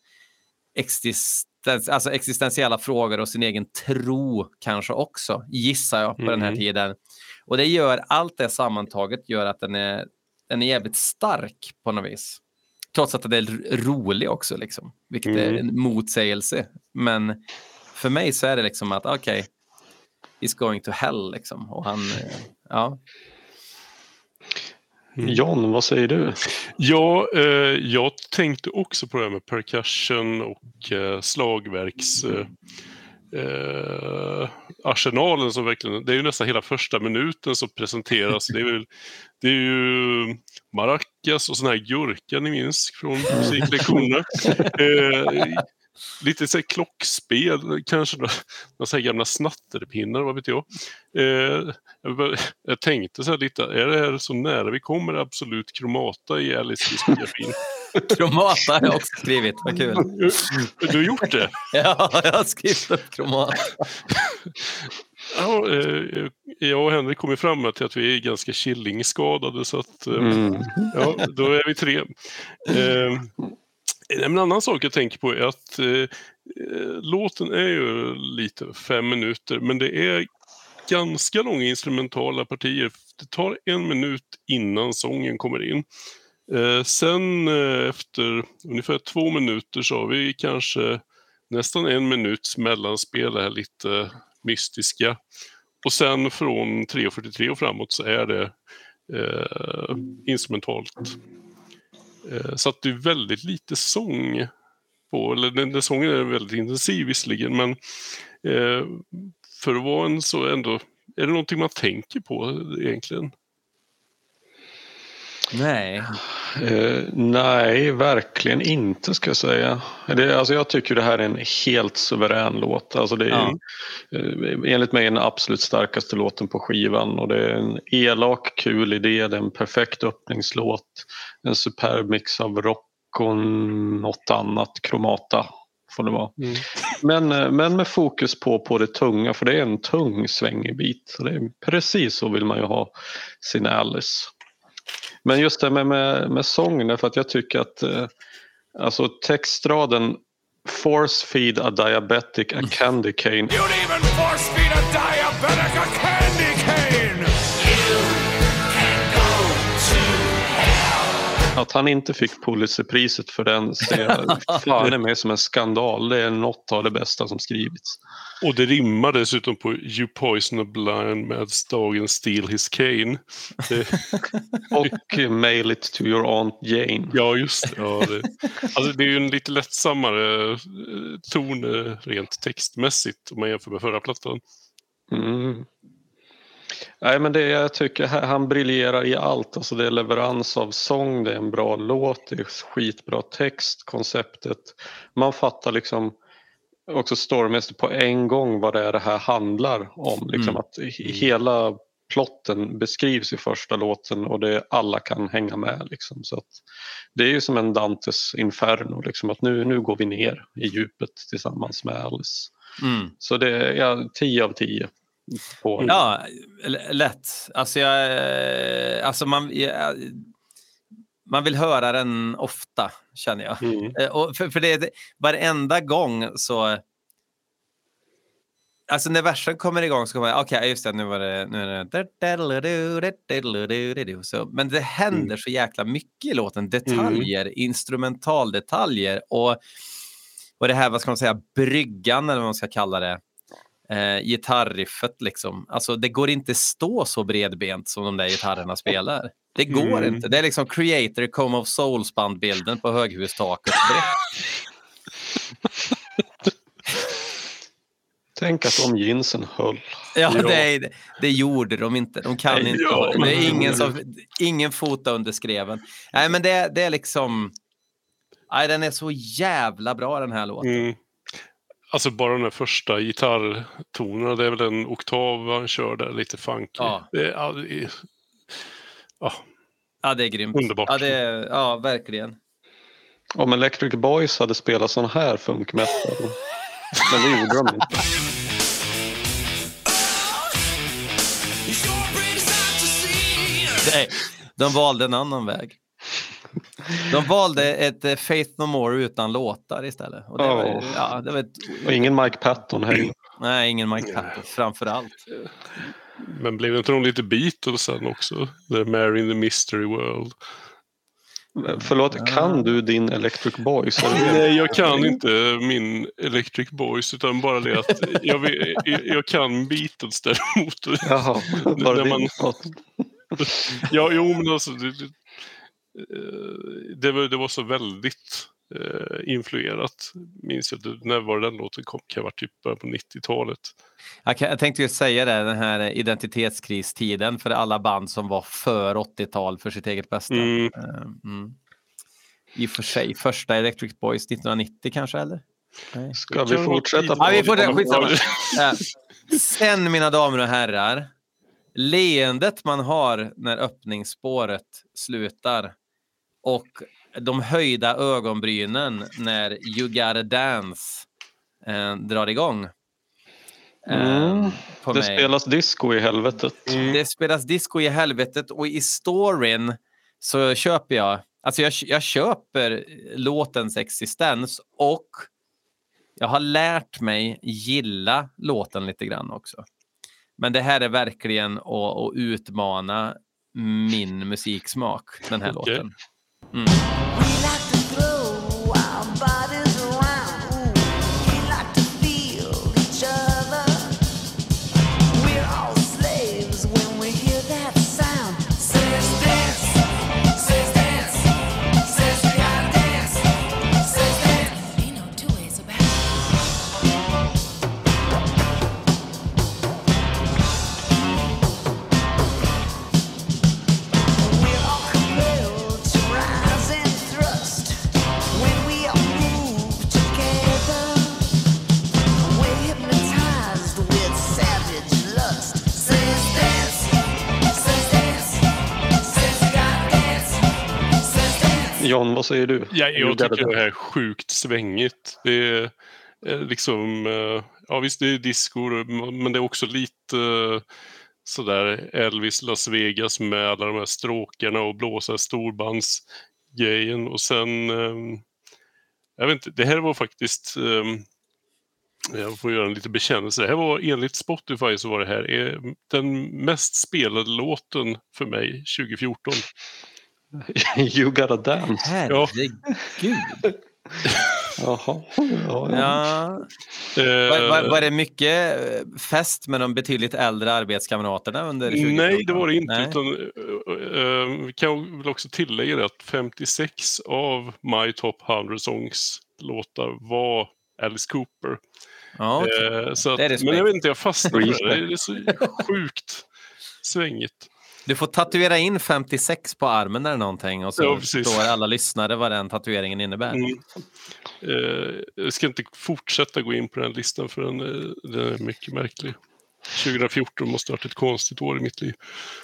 A: existens, alltså existentiella frågor och sin egen tro kanske också, gissar jag på den här
D: Mm.
A: tiden. Och det gör, allt det sammantaget gör att den är, den är jävligt stark på något vis. Trots att den är rolig också, liksom, vilket är
B: Mm.
A: en motsägelse. Men för mig så är det liksom att okej, he's going to hell liksom. Och han, eh, ja.
B: John, vad säger du?
D: Ja, eh, jag tänkte också på det här med percussion och eh, slagverks... Eh, eh, arsenalen som verkligen, det är ju nästan hela första minuten som presenteras. Det är, väl, det är ju maracas och sån här gurka ni minns från musiklektionerna. Eh, lite så här klockspel, kanske några, några så här gamla snatterpinnar, vad vet jag. Eh, jag, tänkte så här lite, är det här så nära vi kommer absolut kromata i Alice diskografin?
A: Kromata har jag också skrivit, vad kul.
D: Du har gjort det?
A: Ja, jag har skrivit upp kromata.
D: Ja, eh, jag och Henrik kom ju fram till att vi är ganska Killing-skadade så att eh,
B: Mm.
D: ja, då är vi tre. Eh, en annan sak jag tänker på är att eh, låten är ju lite fem minuter men det är ganska långa instrumentala partier. Det tar en minut innan sången kommer in. Eh, sen eh, efter ungefär två minuter så har vi kanske nästan en minuts mellanspel, det här lite mystiska. Och sen från 3.43 och framåt så är det eh, instrumentalt. Eh, så att det är väldigt lite sång på, eller den, den sången är väldigt intensiv visserligen, men eh, för att vara en så ändå, är det någonting man tänker på egentligen?
A: Nej.
B: Eh, nej, verkligen inte ska jag säga. Det, alltså jag tycker det här är en helt suverän låt. Alltså det är
A: Ja.
B: eh, enligt mig den absolut starkaste låten på skivan och det är en elak, kul idé, det är en perfekt öppningslåt. En superb mix av rock och något annat, kromata får det vara.
D: Mm.
B: Men, eh, men med fokus på, på det tunga för det är en tung svängig bit. Så det är precis så vill man ju ha sin Alice. Men just det med, med, med sången, för att jag tycker att eh, alltså textraden Force feed a diabetic a candy cane. Att han inte fick Pulitzerpriset för den ser jag fan mig som en skandal. Det är något av det bästa som skrivits.
D: Och det rimmar dessutom på You poison a blind med Dagen steal his cane.
B: Och Mail it to your aunt Jane.
D: ja, just det. Ja, det. Alltså, det är ju en lite lättsammare eh, ton eh, rent textmässigt om man jämför med förra plattan.
B: Mm. Nej men det jag tycker han- briljerar i allt. Alltså det är leverans av sång, det är en bra låt, det är skitbra text, konceptet. Man fattar liksom också storymässigt på en gång vad det är det här handlar om. Liksom
A: Mm.
B: att he- hela plotten beskrivs i första låten och det alla kan hänga med. Liksom. Så det är ju som en Dantes Inferno, liksom, att nu, nu går vi ner i djupet tillsammans med Alice.
A: Mm.
B: Så det är ja, 10 av 10. På,
A: Ja, lätt. Alltså, jag, eh, alltså man, jag, man vill höra den ofta, känner jag.
D: Mm.
A: Eh, Och för, för det, varenda gång så... Alltså när versen kommer igång så kommer jag, okej, just det, nu var det... Nu är det så, men det händer så jäkla mycket i låten. Detaljer, instrumentaldetaljer och, och det här, vad ska man säga, bryggan eller vad man ska kalla det. Eh, gitarriffet liksom. Alltså det går inte stå så bredbent som de där gitarrerna spelar. Det går
D: Mm.
A: inte. Det är liksom Creator Come of Souls-bandbilden på höghustaket.
B: Tänk att de jeansen höll.
A: Ja,
D: Ja.
A: Det, det gjorde de inte. De kan
B: Nej,
A: inte.
D: ja,
A: det
D: men-
A: är ingen, som, ingen fota under skreven. Nej, men det, det är liksom... Nej, den är så jävla bra den här låten.
D: Mm. Alltså bara den här första gitarrtonerna, det är väl en oktav han kör där, lite funky.
A: Ja.
D: Det är, ja, det är, ja,
A: Ja, det är grymt.
D: Underbart.
A: Ja, det är, ja verkligen.
B: Om Electric Boys hade spelat sån här funk metal. Men det gjorde de inte.
A: Nej, de valde en annan väg. De valde ett eh, Faith No More utan låtar istället. Och det var,
B: Ja.
A: ja, det var ett,
B: Och ingen Mike Patton heller.
A: nej, ingen Mike Patton framför allt.
D: men blev inte de lite Beatles sen också? The Mary in the Mystery World.
B: Förlåt, kan du din Electric Boys?
D: Nej, jag kan inte min Electric Boys, utan bara det att jag, vet- jag, kan Beatles däremot.
B: Jaha,
D: När man-
B: din?
D: Ja, jo, men alltså det, det, eh, det, var, det var så väldigt eh, influerat. Minns jag, det- när var den låten kom? Kan ha varit typ på 90-talet.
A: Jag, tänkte ju säga det, den här identitetskristiden för alla band som var för 80-tal för sitt eget bästa.
D: Mm.
A: Eh, Mm. I och för sig, första Electric Boys 1990 kanske, eller? Nej.
B: Ska vi fortsätta?
A: Ja, vi får det. Skitsamma. Sen, mina damer och herrar, leendet man har när öppningsspåret slutar och de höjda ögonbrynen när You gotta dance eh, drar igång. Eh,
B: Mm. Det
A: mig.
B: spelas disco i helvetet.
A: Det spelas disco i helvetet och i storyn så köper jag, alltså jag, jag köper låtens existens och jag har lärt mig gilla låten lite grann också. Men det här är verkligen att, att utmana min musiksmak, den här
D: Okej.
A: låten.
E: We
B: John, vad säger du?
D: Ja, jag tycker det här är sjukt svängigt. Det är eh, liksom, eh, ja visst det är disco men det är också lite eh, sådär Elvis Las Vegas med alla de här stråkarna och blåsa storbandsgrejen och sen, jag vet inte, det här var faktiskt jag får göra en liten bekännelse. Det här var enligt Spotify så var det här den mest spelade låten för mig 2014.
B: You gotta dance.
A: Herregud!
B: Jaha. Ja, ja.
A: Ja.
D: Eh,
A: Var, var, var det mycket eh, fest med de betydligt äldre arbetskamraterna under 2014?
D: Nej, det var det inte.
A: Nej.
D: Utan, eh, vi kan väl också tillägga det att 56 av My Top 100 Songs låtar var Alice Cooper.
A: Ja.
D: Eh, så att, men jag vet inte, jag fastnade det. Det är så sjukt svängigt.
A: Du får tatuera in 56 på armen eller någonting och så
D: Ja,
A: förstår alla lyssnare vad den tatueringen innebär.
D: Mm. Eh, jag ska inte fortsätta gå in på den listan för den, eh, den är mycket märklig. 2014 måste ha varit ett konstigt år i mitt liv.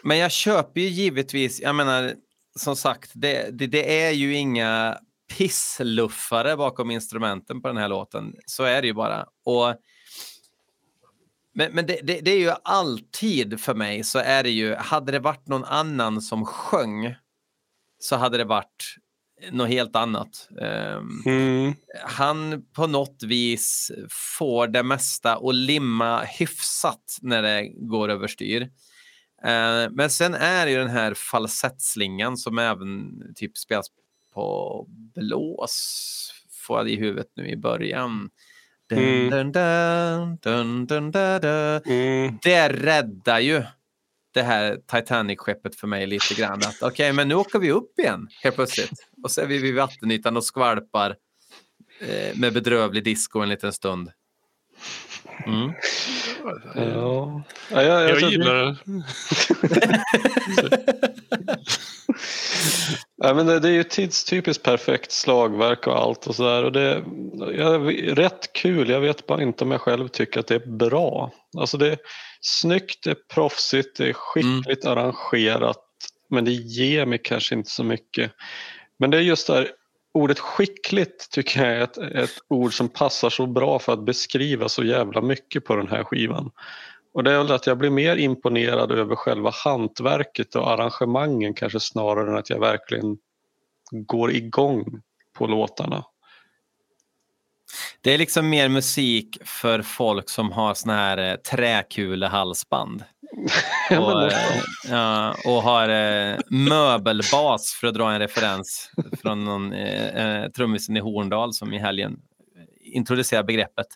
A: Men jag köper ju givetvis, jag menar, som sagt, det, det, det är ju inga pissluffare bakom instrumenten på den här låten. Så är det ju bara. Och, men men det, det, det är ju alltid för mig så är det ju, hade det varit någon annan som sjöng så hade det varit något helt annat. Ehm,
D: Mm.
A: han på något vis får det mesta att limma hyfsat när det går överstyr. Eh, men sen är det ju den här falsettslingan som även typ spelas på blås, får jag i huvudet nu i början. Dun,
D: Mm.
A: dun, dun, dun.
D: Mm.
A: Det räddar ju det här Titanic-skeppet för mig lite grann. Att Okej, men nu åker vi upp igen helt plötsligt. Och så är vi vid vattenytan och skvalpar eh, med bedrövlig disco en liten stund. Mm.
B: Ja. Ja, jag,
D: Jag
B: alltså,
D: gillar det.
B: Ja, men det, det är ju tidstypiskt perfekt slagverk och allt och sådär. Och det ja, rätt kul, jag vet bara inte om jag själv tycker att det är bra. Alltså det är snyggt, det är proffsigt, det är skickligt arrangerat. Men det ger mig kanske inte så mycket. Men det är just där, ordet skickligt tycker jag är ett, ett ord som passar så bra för att beskriva så jävla mycket på den här skivan. Och det är att jag blir mer imponerad över själva hantverket och arrangemangen kanske snarare än att jag verkligen går igång på låtarna.
A: Det är liksom mer musik för folk som har såna här eh, träkulehalsband. Och, eh, ja, och har eh, möbelbas, för att dra en referens från någon eh, eh, trummisen i Horndal som i helgen introducerar begreppet.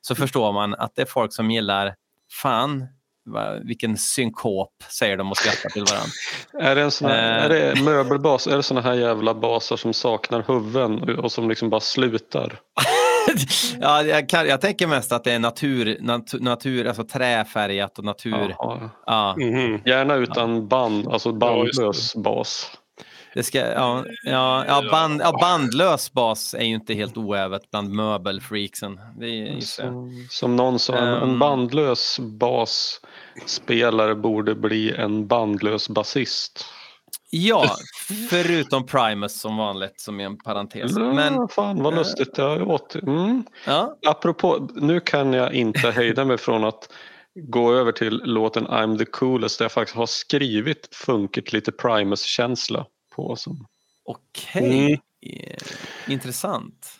A: Så förstår man att det är folk som gillar, fan, va, vilken synkop, säger de och skrattar till varandra.
B: Är det, en sån här,
A: Eh.
B: är det möbelbas? Är det såna här jävla basar som saknar huvuden och som liksom bara slutar?
A: ja, jag, kan, jag tänker mest att det är natur, natur, natur alltså träfärgat och natur. Ja,
D: Mhm.
B: Gärna utan band, alltså bandlös bas.
A: Det ska, ja, ja, ja, band, ja, bandlös bas är ju inte helt oävet bland möbelfreaksen. Det det.
B: Som, som någon sa, en, en
A: Ehm.
B: bandlös basspelare borde bli en bandlös basist.
A: Ja, förutom Primus som vanligt som är en parentes.
B: Men,
A: Men
B: fan vad lustigt. Jag åt. Mm.
A: ja,
B: Apropå, nu kan jag inte hejda mig från att gå över till låten I'm the coolest där jag faktiskt har skrivit funkigt lite Primus-känsla på. Som.
A: okej.
D: Mm.
A: Eh, Intressant.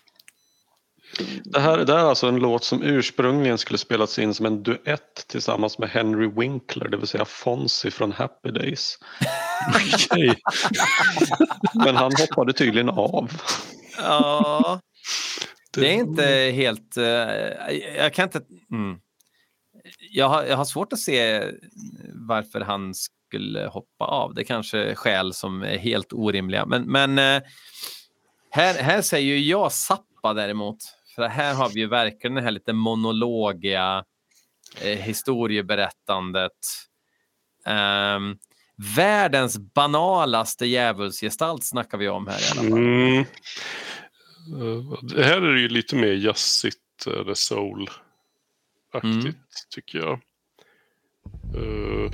B: Det, här, det här är alltså en låt som ursprungligen skulle spelats in som en duett tillsammans med Henry Winkler, det vill säga Fonzie från Happy Days.
D: Okej.
B: Men han hoppade tydligen av.
A: Ja, det är inte helt... eh, jag kan inte... Mm. Jag, har, jag har svårt att se varför han skulle hoppa av. Det kanske är skäl som är helt orimliga. Men, men eh, här, här säger ju jag Zappa däremot. För här har vi ju verkligen det här lite monologiga eh, historieberättandet. Ehm, världens banalaste djävulsgestalt snackar vi om här i alla fall.
D: Mm. Eh, Det här är ju lite mer jazzigt eller soul-aktigt
A: Mm.
D: tycker jag. Eh,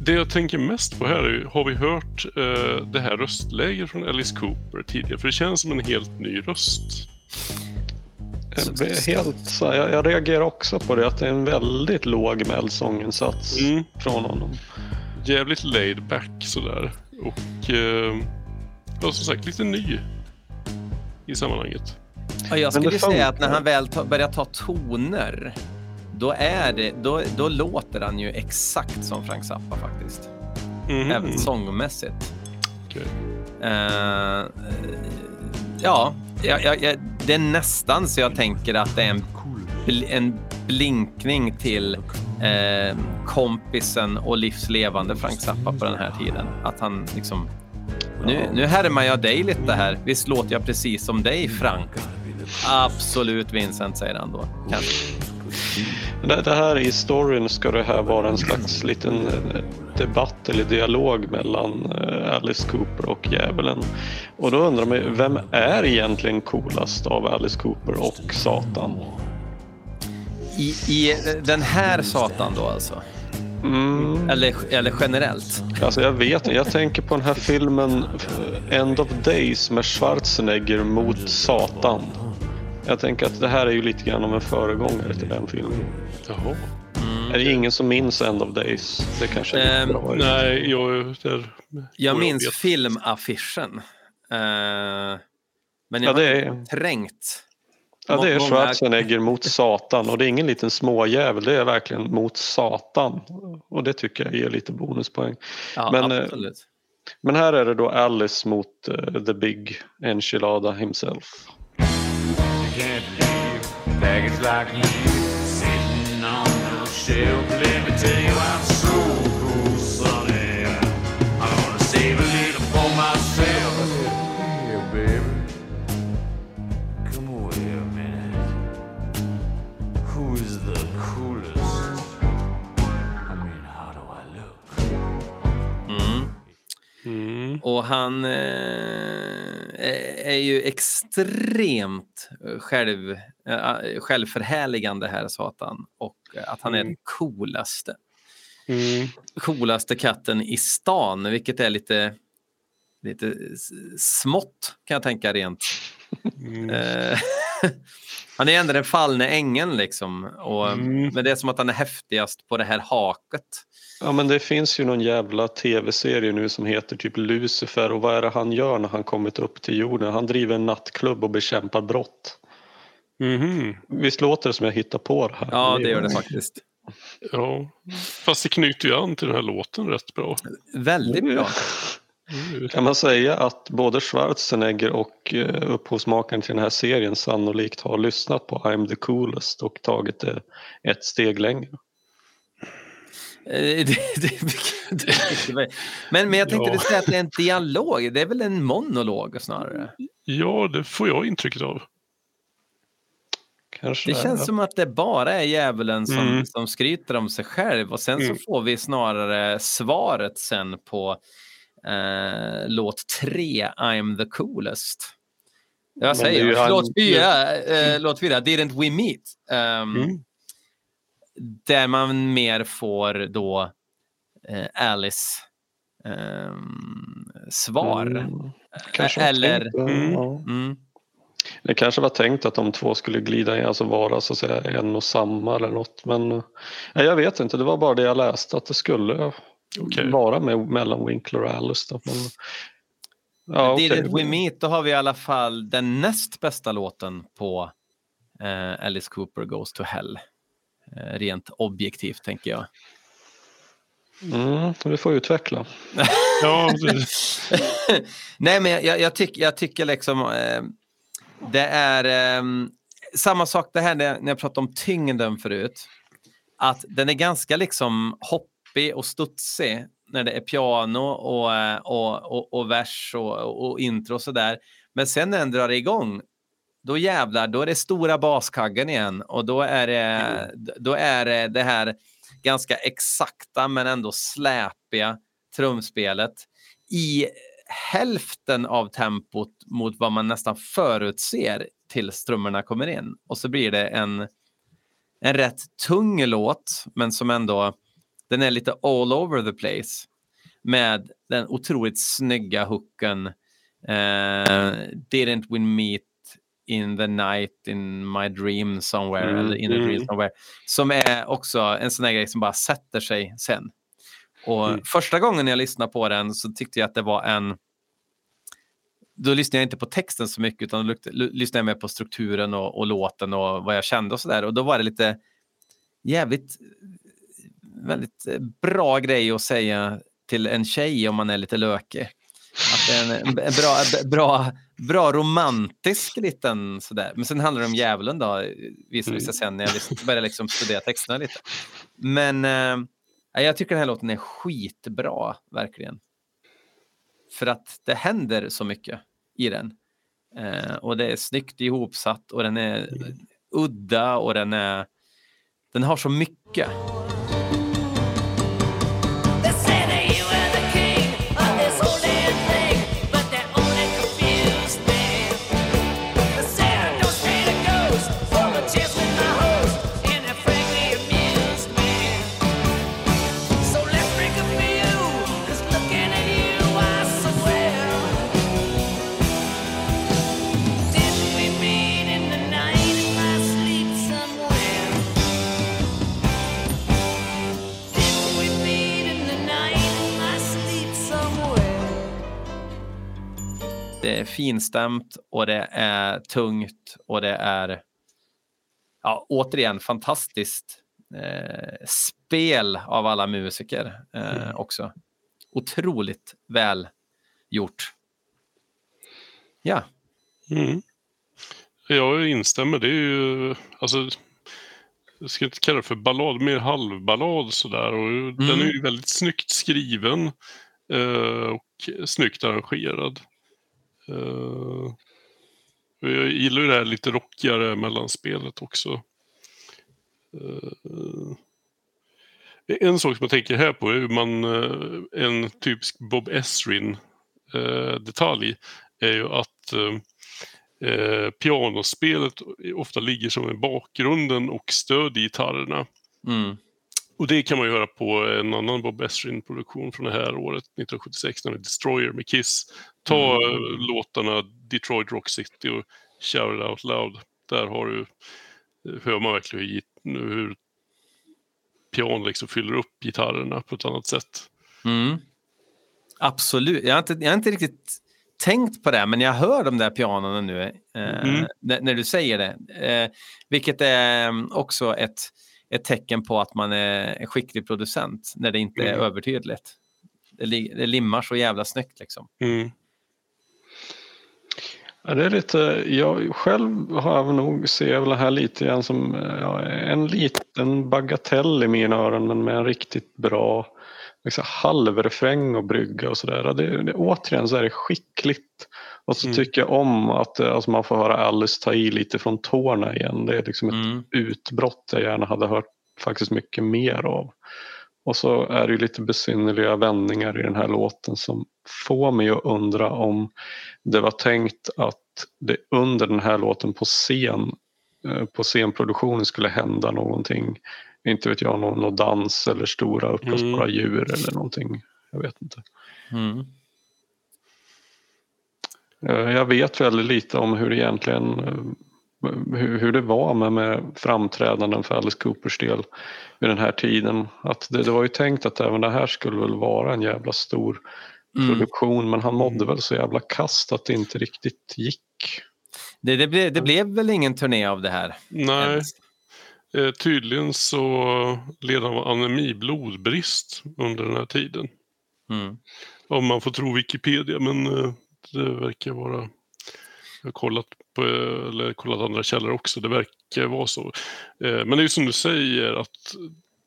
D: det jag tänker mest på här är, har vi hört eh, det här röstläget från Alice Cooper tidigare? För det känns som en helt ny röst.
B: Helt, så jag, jag reagerar också på det, att det är en väldigt låg mällsånginsats
D: Mm.
B: från honom.
D: Jävligt laid back sådär. Och eh, ja, som sagt lite ny i sammanhanget.
A: Ja, jag
B: Men
A: skulle säga att när han väl ta, börjar ta toner, då, är det, då, då låter han ju exakt som Frank Zappa faktiskt.
D: Mhm.
A: Även sångmässigt.
D: Okej.
A: Eh, ja, jag, jag, jag, det är nästan så jag tänker att det är en, bl- en blinkning till eh, kompisen och livslevande Frank Zappa på den här tiden. Att han liksom... Nu, nu härmar jag dig lite här. Visst låter jag precis som dig, Frank? Absolut, Vincent, säger han då. Kanske.
B: Det, det här i storyn ska det här vara en slags liten eh, debatt eller dialog mellan eh, Alice Cooper och djävulen. Och då undrar man vem är egentligen coolast av Alice Cooper och Satan?
A: I, I den här Satan då alltså?
B: Mm.
A: Eller, eller generellt?
B: Alltså jag vet inte. Jag tänker på den här filmen eh, End of Days med Schwarzenegger mot Satan. Jag tänker att det här är ju lite grann om en föregångare till den filmen.
D: Jaha.
B: Är det ingen som minns End of Days? Det kanske är lite bra.
D: Nej, jag... Där,
A: Jag minns
D: vet.
A: filmaffischen. Eh, men jag
B: Ja, det
A: inte
B: är-
A: trängt.
B: Ja, det är Schwarzenegger mot Satan och det är ingen liten småjävel. Det är verkligen mot Satan. Och det tycker jag ger lite bonuspoäng.
A: Ja,
B: Men, eh,
A: absolut.
B: Men här är det då Alice mot eh, the big enchilada himself.
C: Can't believe package like you sitting on the shelf. Let me tell you, I'm so
A: Mm. Och han eh, är- ju extremt själv, eh, självförhärligande här, Satan. Och att han är den coolaste.
D: Mm.
A: Coolaste katten i stan, vilket är lite, lite smått kan jag tänka rent.
D: Mm.
A: Han är ändå den fallne ängeln liksom. Och,
D: Mm.
A: Men det är som att han är häftigast på det här haket.
B: Ja men det finns ju någon jävla tv-serie nu som heter typ Lucifer och vad är det han gör när han kommit upp till jorden? Han driver en nattklubb och bekämpar brott.
D: Mhm.
B: Visst låter det som jag hittar på det här?
A: Ja, det gör det faktiskt.
D: Ja, fast det knyter ju an till den här låten rätt bra.
A: Väldigt bra.
D: Mm.
B: Kan man säga att både Schwarzenegger och eh, upphovsmakaren till den här serien sannolikt har lyssnat på I'm the coolest och tagit det ett steg längre?
A: Det, det, det men, men jag tänkte
D: Ja.
A: du säga att det är en dialog. Det är väl en monolog snarare?
D: Ja, det får jag intrycket av.
B: Kanske
A: Det känns som att det bara är djävulen som,
D: Mm.
A: som skryter om sig själv och sen
D: Mm.
A: så får vi snarare svaret sen på eh, låt tre, I'm the coolest. Jag säger
B: han-
A: låt fyra, eh, låt fyra, Didn't we meet? Ehm,
D: Mm.
A: Där man mer får då eh, Alice ehm, svar.
B: Mm. Kanske var
A: Eller-
B: tänkt,
D: Mm.
B: ja.
A: Mm.
B: Det kanske var tänkt att de två skulle glida in, alltså vara så att säga en och samma eller något. Men eh, nej, jag vet inte, det var bara det jag läste att det skulle
D: Okej.
B: vara med, mellan Winkler och Alice. Då. Men, ja, okej.
A: Didn't we meet, då har vi i alla fall den näst bästa låten på eh, Alice Cooper Goes to Hell. Eh, rent objektivt tänker jag.
B: Mm, du får utveckla.
D: Ja,
A: Nej, men jag, jag, jag, tyck, jag tycker liksom eh, det är eh, samma sak det här när, när jag pratade om tyngden förut. Att den är ganska liksom hoppig och studsig när det är piano och, eh, och, och, och vers och, och intro och sådär. Men sen när den drar igång, då jävlar, då är det stora baskaggen igen och då är det, då är det, det här ganska exakta men ändå släpiga trumspelet i hälften av tempot mot vad man nästan förutser tills trummorna kommer in. Och så blir det en, en rätt tung låt, men som ändå, den är lite all over the place. Med den otroligt snygga hooken. Eh, didn't we meet in the night in my dream somewhere,
B: Mm,
A: eller in a dream
D: mm.
A: somewhere. Som är också en sån här grej som bara sätter sig sen. Och
D: Mm.
A: första gången jag lyssnade på den så tyckte jag att det var en... Då lyssnade jag inte på texten så mycket utan lyssnade mer på strukturen och, och låten och vad jag kände och sådär. Och då var det lite jävligt väldigt eh, bra grej att säga till en tjej om man är lite lökig. Att det är en, bra, bra, bra romantisk liten sådär. Men sen handlar det om djävulen då, visar det sig sen när jag började liksom studera texterna lite. Men eh, ja, jag tycker den här låten är skitbra, verkligen. För att det händer så mycket i den. Eh, och det är snyggt ihopsatt och den är udda och den är... Den har så mycket. Finstämt och det är tungt och det är ja, återigen fantastiskt eh, spel av alla musiker eh, också. Otroligt väl gjort. Ja,
D: Mm. Jag instämmer. Det är ju, alltså, jag ska inte kalla det för ballad, mer halvballad sådär. Och Den är ju väldigt snyggt skriven eh, och snyggt arrangerad. Uh, jag gillar ju det här lite rockigare mellanspelet också. Uh, en sak som jag tänker här på är hur man, eh, en typisk Bob Esrin-detalj är ju att eh, pianospelet ofta ligger som i bakgrunden och stödjer gitarrerna.
A: mm.
D: Och det kan man göra på en annan Bob Esrin-produktion från det här året, 1976, när Destroyer med Kiss. Ta eh, låtarna Detroit Rock City och Shout It Out Loud. Där har du, eh, hör man verkligen hur, hur pianon liksom fyller upp gitarrerna på ett annat sätt.
A: Mm. Absolut. Jag har, inte, jag har inte riktigt tänkt på det, men jag hör de där pianorna nu eh,
D: Mm.
A: när, när du säger det. Eh, vilket är mm, också ett, ett tecken på att man är en skicklig producent, när det inte är
D: Mm.
A: övertydligt. Det, li, det limmar så jävla snyggt liksom.
D: Mm.
B: Ja, det är lite, jag själv har jag nog, ser jag väl det här lite grann som ja, en liten bagatell i mina öron men med en riktigt bra liksom, halvrefräng och brygga och sådär. Det, det, återigen så är det skickligt. Och så
D: Mm.
B: tycker jag om att eh, alltså, man får höra Alice ta i lite från tårna igen. Det är liksom ett
A: Mm.
B: utbrott jag gärna hade hört faktiskt mycket mer av. Och så är det ju lite besynnerliga vändningar i den här låten som får mig att undra om det var tänkt att det under den här låten på scen eh, på scenproduktionen skulle hända någonting. Inte vet jag, någon, någon dans eller stora uppblåsbara
D: Mm.
B: djur eller någonting. Jag vet inte.
A: Mm.
B: Eh, Jag vet väldigt lite om hur det egentligen eh, hur, hur det var med, med framträdanden för Alice Coopers del vid den här tiden. Att det, det var ju tänkt att även det här skulle väl vara en jävla stor
A: Mm.
B: produktion men han mådde väl så jävla kast att det inte riktigt gick.
A: Det, det, blev, det blev väl ingen turné av det här?
D: Nej, eh, tydligen så led han av anemi, blodbrist under den här tiden.
A: Mm.
D: Om man får tro Wikipedia, men eh, det verkar vara... Jag har kollat, på, eller kollat andra källor också, det verkar vara så. Eh, Men det är ju som du säger att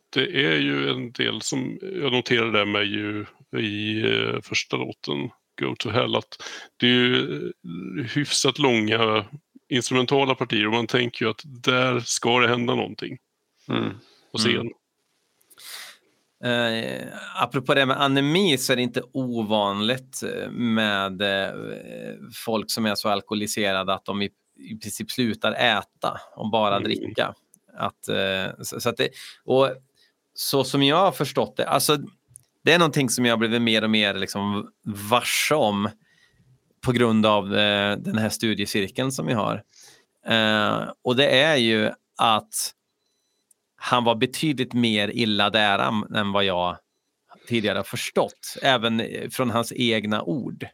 D: det är ju en del som, jag noterade det med ju i eh, första låten, Go to Hell, att det är ju eh, hyfsat långa instrumentala partier och man tänker ju att där ska det hända någonting
B: Mm.
D: på scen.
A: Mm. Eh, apropå det med anemi så är det inte ovanligt eh, med eh, folk som är så alkoholiserade att de i, i princip slutar äta och bara
D: Mm.
A: dricka. Att, eh, så, så att det, och så som jag har förstått det, alltså det är någonting som jag blivit mer och mer liksom varse om på grund av eh, den här studiecirkeln som vi har. Eh, och det är ju att han var betydligt mer illa däran än vad jag tidigare har förstått, även eh, från hans egna ord.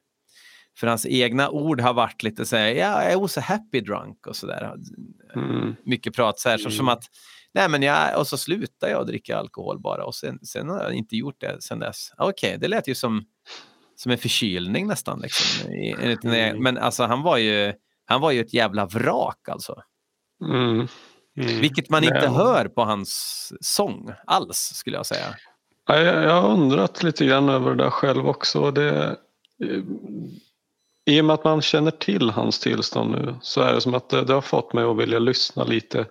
A: För hans egna ord har varit lite så här, ja, I was a happy drunk och så där.
B: Mm.
A: Mycket prat så här, så
D: Mm.
A: som att, nej men jag, och så slutar jag dricka alkohol bara och sen, sen har jag inte gjort det sen dess. Okej, det lät ju som, som en förkylning nästan. Liksom,
D: Mm.
A: Men alltså han var ju, han var ju ett jävla vrak alltså.
B: Mm.
D: Mm.
A: Vilket man inte hör på hans sång alls, skulle jag säga.
B: Ja, Jag, jag har undrat lite grann över det där själv också. Det, eh, I och med att man känner till hans tillstånd nu så är det som att det, det har fått mig att vilja lyssna lite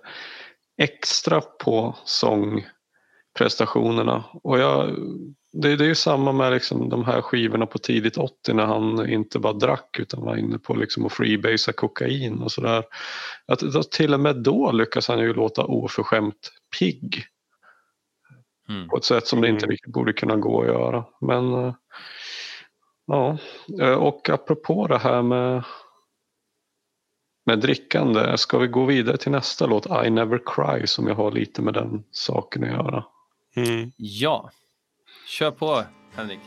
B: extra på sångprestationerna. Och jag, det, det är ju samma med liksom de här skivorna på tidigt 80 när han inte bara drack utan var inne på liksom att freebasea kokain och sådär. Att, att till och med då lyckas han ju låta oförskämt pigg
A: Mm.
B: på ett sätt som det inte
D: Mm.
B: riktigt borde kunna gå att göra. Men eh, ja, Eh, och apropå det här med med drickande, ska vi gå vidare till nästa låt I Never Cry som jag har lite med den saken att göra.
D: Mm.
A: Ja, kör på Henrik.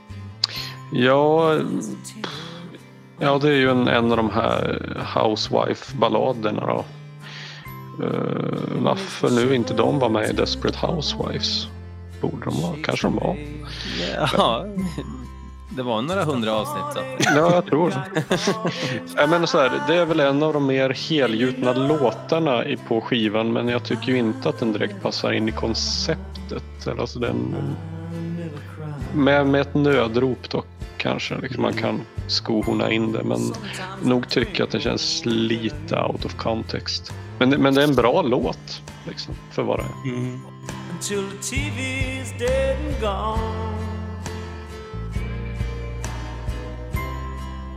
B: Ja, Ja, det är ju en, en av de här Housewife-balladerna då. Uh, varför nu inte de var med i Desperate Housewives? Borde de vara? Kanske de var.
A: Ja, det var några hundra avsnitt. Så.
B: Ja, jag tror det. Menar så här, det är väl en av de mer helgjutna låtarna på skivan men jag tycker ju inte att den direkt passar in i konceptet. Eller Alltså den, med, med ett nödrop då kanske liksom man kan skohorna in det men nog tycker jag att den känns lite out of context. Men, det- men det är en bra låt liksom, för vad det är.
D: Mm.
F: until the TV's dead and gone.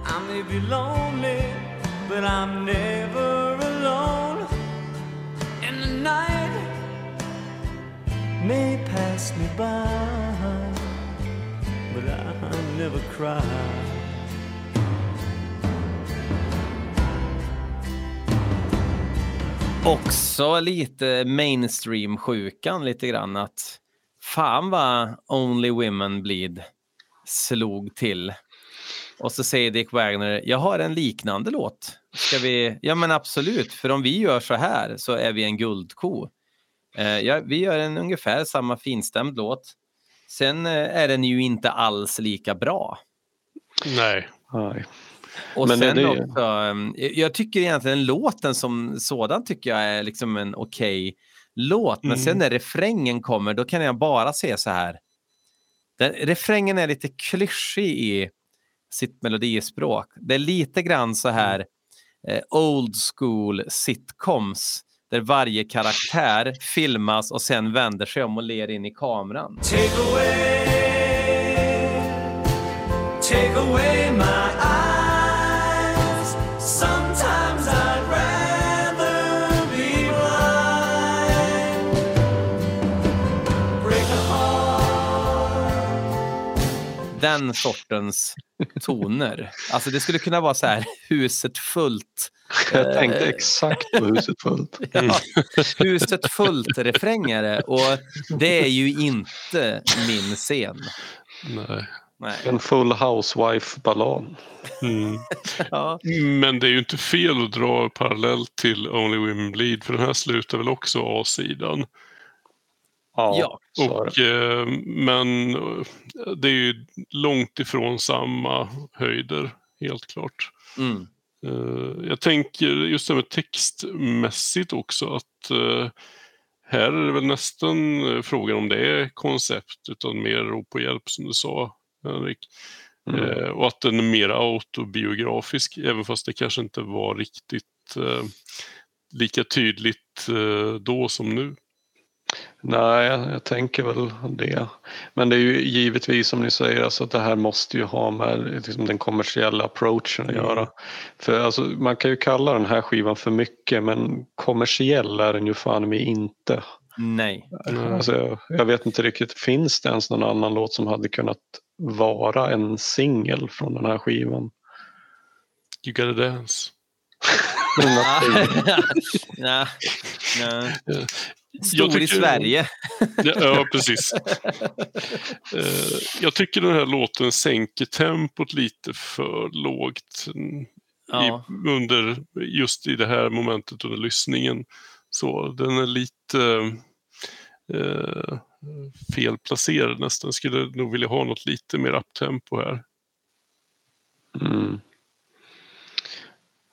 F: I may be lonely, but I'm never alone. And the night may pass me by, but I never cry.
A: Också lite mainstream-sjukan lite grann att fan vad Only Women Bleed slog till. Och så säger Dick Wagner, jag har en liknande låt. Ska vi? Ja men absolut, för om vi gör så här så är vi en guldko. Eh, ja, vi gör en ungefär samma finstämd låt. Sen eh, är den ju inte alls lika bra.
D: Nej.
B: Nej.
A: Och
B: Men
A: sen
B: det-
A: också, um, jag tycker egentligen låten som sådan tycker jag är liksom en okej låt. Men
D: Mm.
A: sen när refrängen kommer, då kan jag bara se så här. Den, refrängen är lite klyschig i sitt melodispråk. Det är lite grann så här eh, old school sitcoms där varje karaktär filmas och sen vänder sig om och ler in i kameran.
F: Take away, take away my eyes. Sometimes I'd rather be blind. Break a heart.
A: Den sortens toner. Alltså det skulle kunna vara så här huset fullt.
B: Jag tänkte
A: Eh,
B: exakt på huset fullt.
A: Ja, huset fullt refrängare och det är ju inte min scen.
D: Nej.
A: Nej.
B: En full housewife-ballad.
D: Mm.
A: Ja.
D: Men det är ju inte fel att dra parallellt till Only Women Bleed för den här slutar väl också A-sidan.
A: Ja,
D: Och, eh, men eh, det är ju långt ifrån samma höjder, helt klart.
A: Mm.
D: Eh, jag tänker just det med textmässigt också att eh, här är det väl nästan eh, frågan om det är koncept utan mer rop på hjälp som du sa Henrik.
B: Mm.
D: Och att den är mer autobiografisk även fast det kanske inte var riktigt lika tydligt då som nu.
B: Nej, jag, tänker väl det. Men det är ju givetvis som ni säger, alltså att det här måste ju ha med liksom, den kommersiella approachen att
D: Mm.
B: göra. För alltså, man kan ju kalla den här skivan för mycket men kommersiell är den ju fan med inte.
A: Nej.
D: Mm.
B: Alltså, jag, jag vet inte riktigt, finns det ens någon annan låt som hade kunnat vara en singel från den här skivan?
D: You gotta dance.
A: Nej. Nej.
D: Jag
A: Stor i
D: tycker-
A: Sverige.
D: Ja, ja precis. Eh, jag tycker den här låten sänker tempot lite för lågt mm,
A: Ja.
D: i, under, just i det här momentet under lyssningen. Så den är lite eh, felplacerad nästan. Skulle nog vilja ha något lite mer uptempo här.
B: Mm.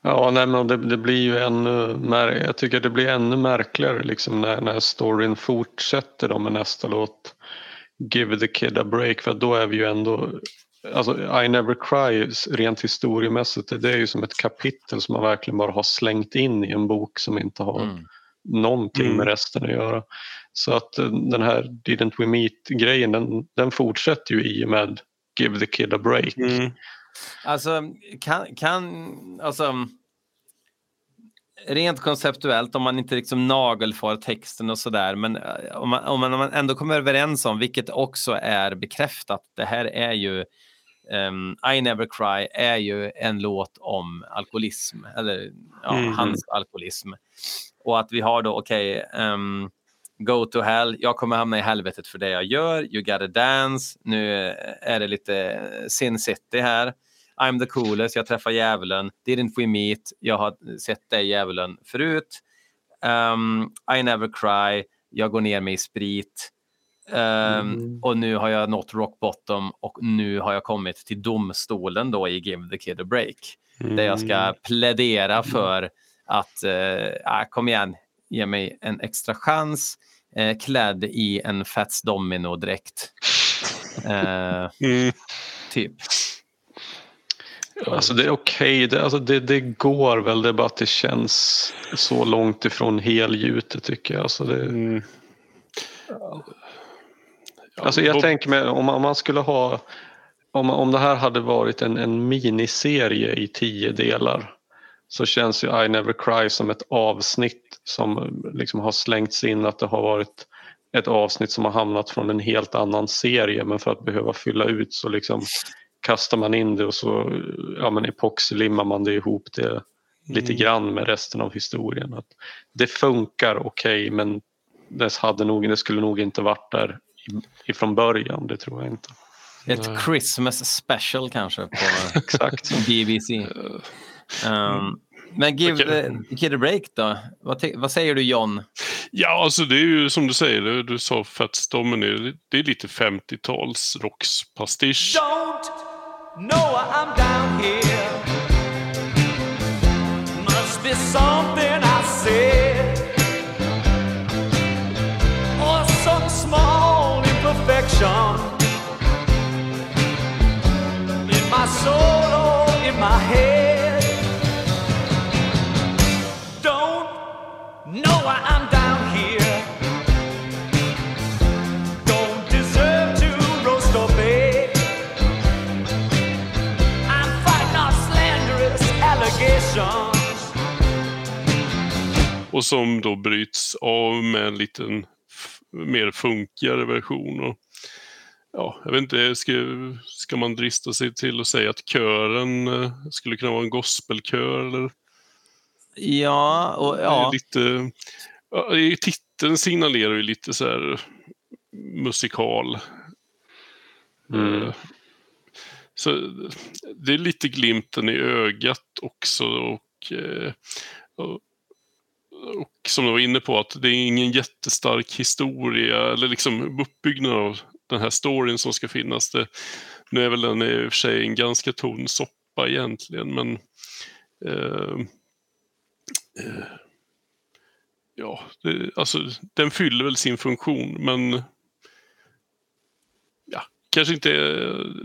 B: Ja, nej, men det, det blir ju ännu mär- jag tycker det blir ännu märkligare liksom när, när storyn fortsätter då med nästa låt Give the kid a break för då är vi ju ändå Alltså I never cry rent historiemässigt det är ju som ett kapitel som man verkligen bara har slängt in i en bok som inte har
A: Mm.
B: någonting
D: Mm.
B: med resten att göra. Så att eh, den här Didn't we meet grejen den, den fortsätter ju i och med Give the kid a break.
D: Mm.
A: Alltså, kan, kan, alltså, rent konceptuellt om man inte liksom nagelfar texten och sådär, men eh, om man, om, man, om man ändå kommer överens om, vilket också är bekräftat, det här är ju ehm, I never cry är ju en låt om alkoholism, eller ja,
D: Mhm.
A: hans alkoholism. Och att vi har då, okej, ehm, Go to hell, jag kommer hamna i helvetet för det jag gör, You gotta dance, nu är det lite Sin City här. I'm the coolest, jag träffar djävulen. Didn't we meet? Jag har sett dig djävulen förut. Um, I never cry, jag går ner mig i sprit. Um, Och nu har jag nått rock bottom och nu har jag kommit till domstolen då i Give the Kid a Break. Där jag ska plädera för att, uh, kom igen, ge mig en extra chans eh, klädd i en Fats Domino-dräkt. Eh,
D: Mm.
A: typ.
B: Alltså det är okej, det, alltså det, det går väl, det är bara att det känns så långt ifrån helgjutet tycker jag. Alltså det,
D: Mm. Ja,
B: Alltså jag tänker mig om man, om man skulle ha om, om det här hade varit en, en miniserie i tio delar så känns ju I Never Cry som ett avsnitt som liksom har slängts in att det har varit ett avsnitt som har hamnat från en helt annan serie. Men för att behöva fylla ut så liksom kastar man in det och så ja, men epoxylimmar man det ihop det lite grann med resten av historien. Att det funkar okej men det, hade nog, det skulle nog inte varit där ifrån början, det tror jag inte.
A: Ett
D: Nej.
A: Christmas special kanske på
B: Exakt.
A: BBC. Um, men Give
D: Okej.
A: the Kid a Break då? Vad, vad säger du John?
D: Ja, alltså det är ju som du säger, du, du sa Fats Domino, det är lite 50-tals rockspastisch.
F: Don't why I'm down here. Must be something I said. Or some small imperfection. In my soul
D: Och som då bryts av med en liten mer funkigare version. Och, ja, jag vet inte, ska, ska man drista sig till att säga att kören eh, skulle kunna vara en gospelkör? Eller?
A: Ja, och
D: Det är
A: ja.
D: Lite, titeln signalerar ju lite så här musikal.
B: Mm.
D: Eh, Så det är lite glimten i ögat också. Och, eh, och, och som du var inne på, att det är ingen jättestark historia eller liksom uppbyggnad av den här storyn som ska finnas. Det, nu är väl den i och för sig en ganska tunn soppa egentligen, men eh, eh, ja, det, alltså den fyller väl sin funktion, men ja, kanske inte,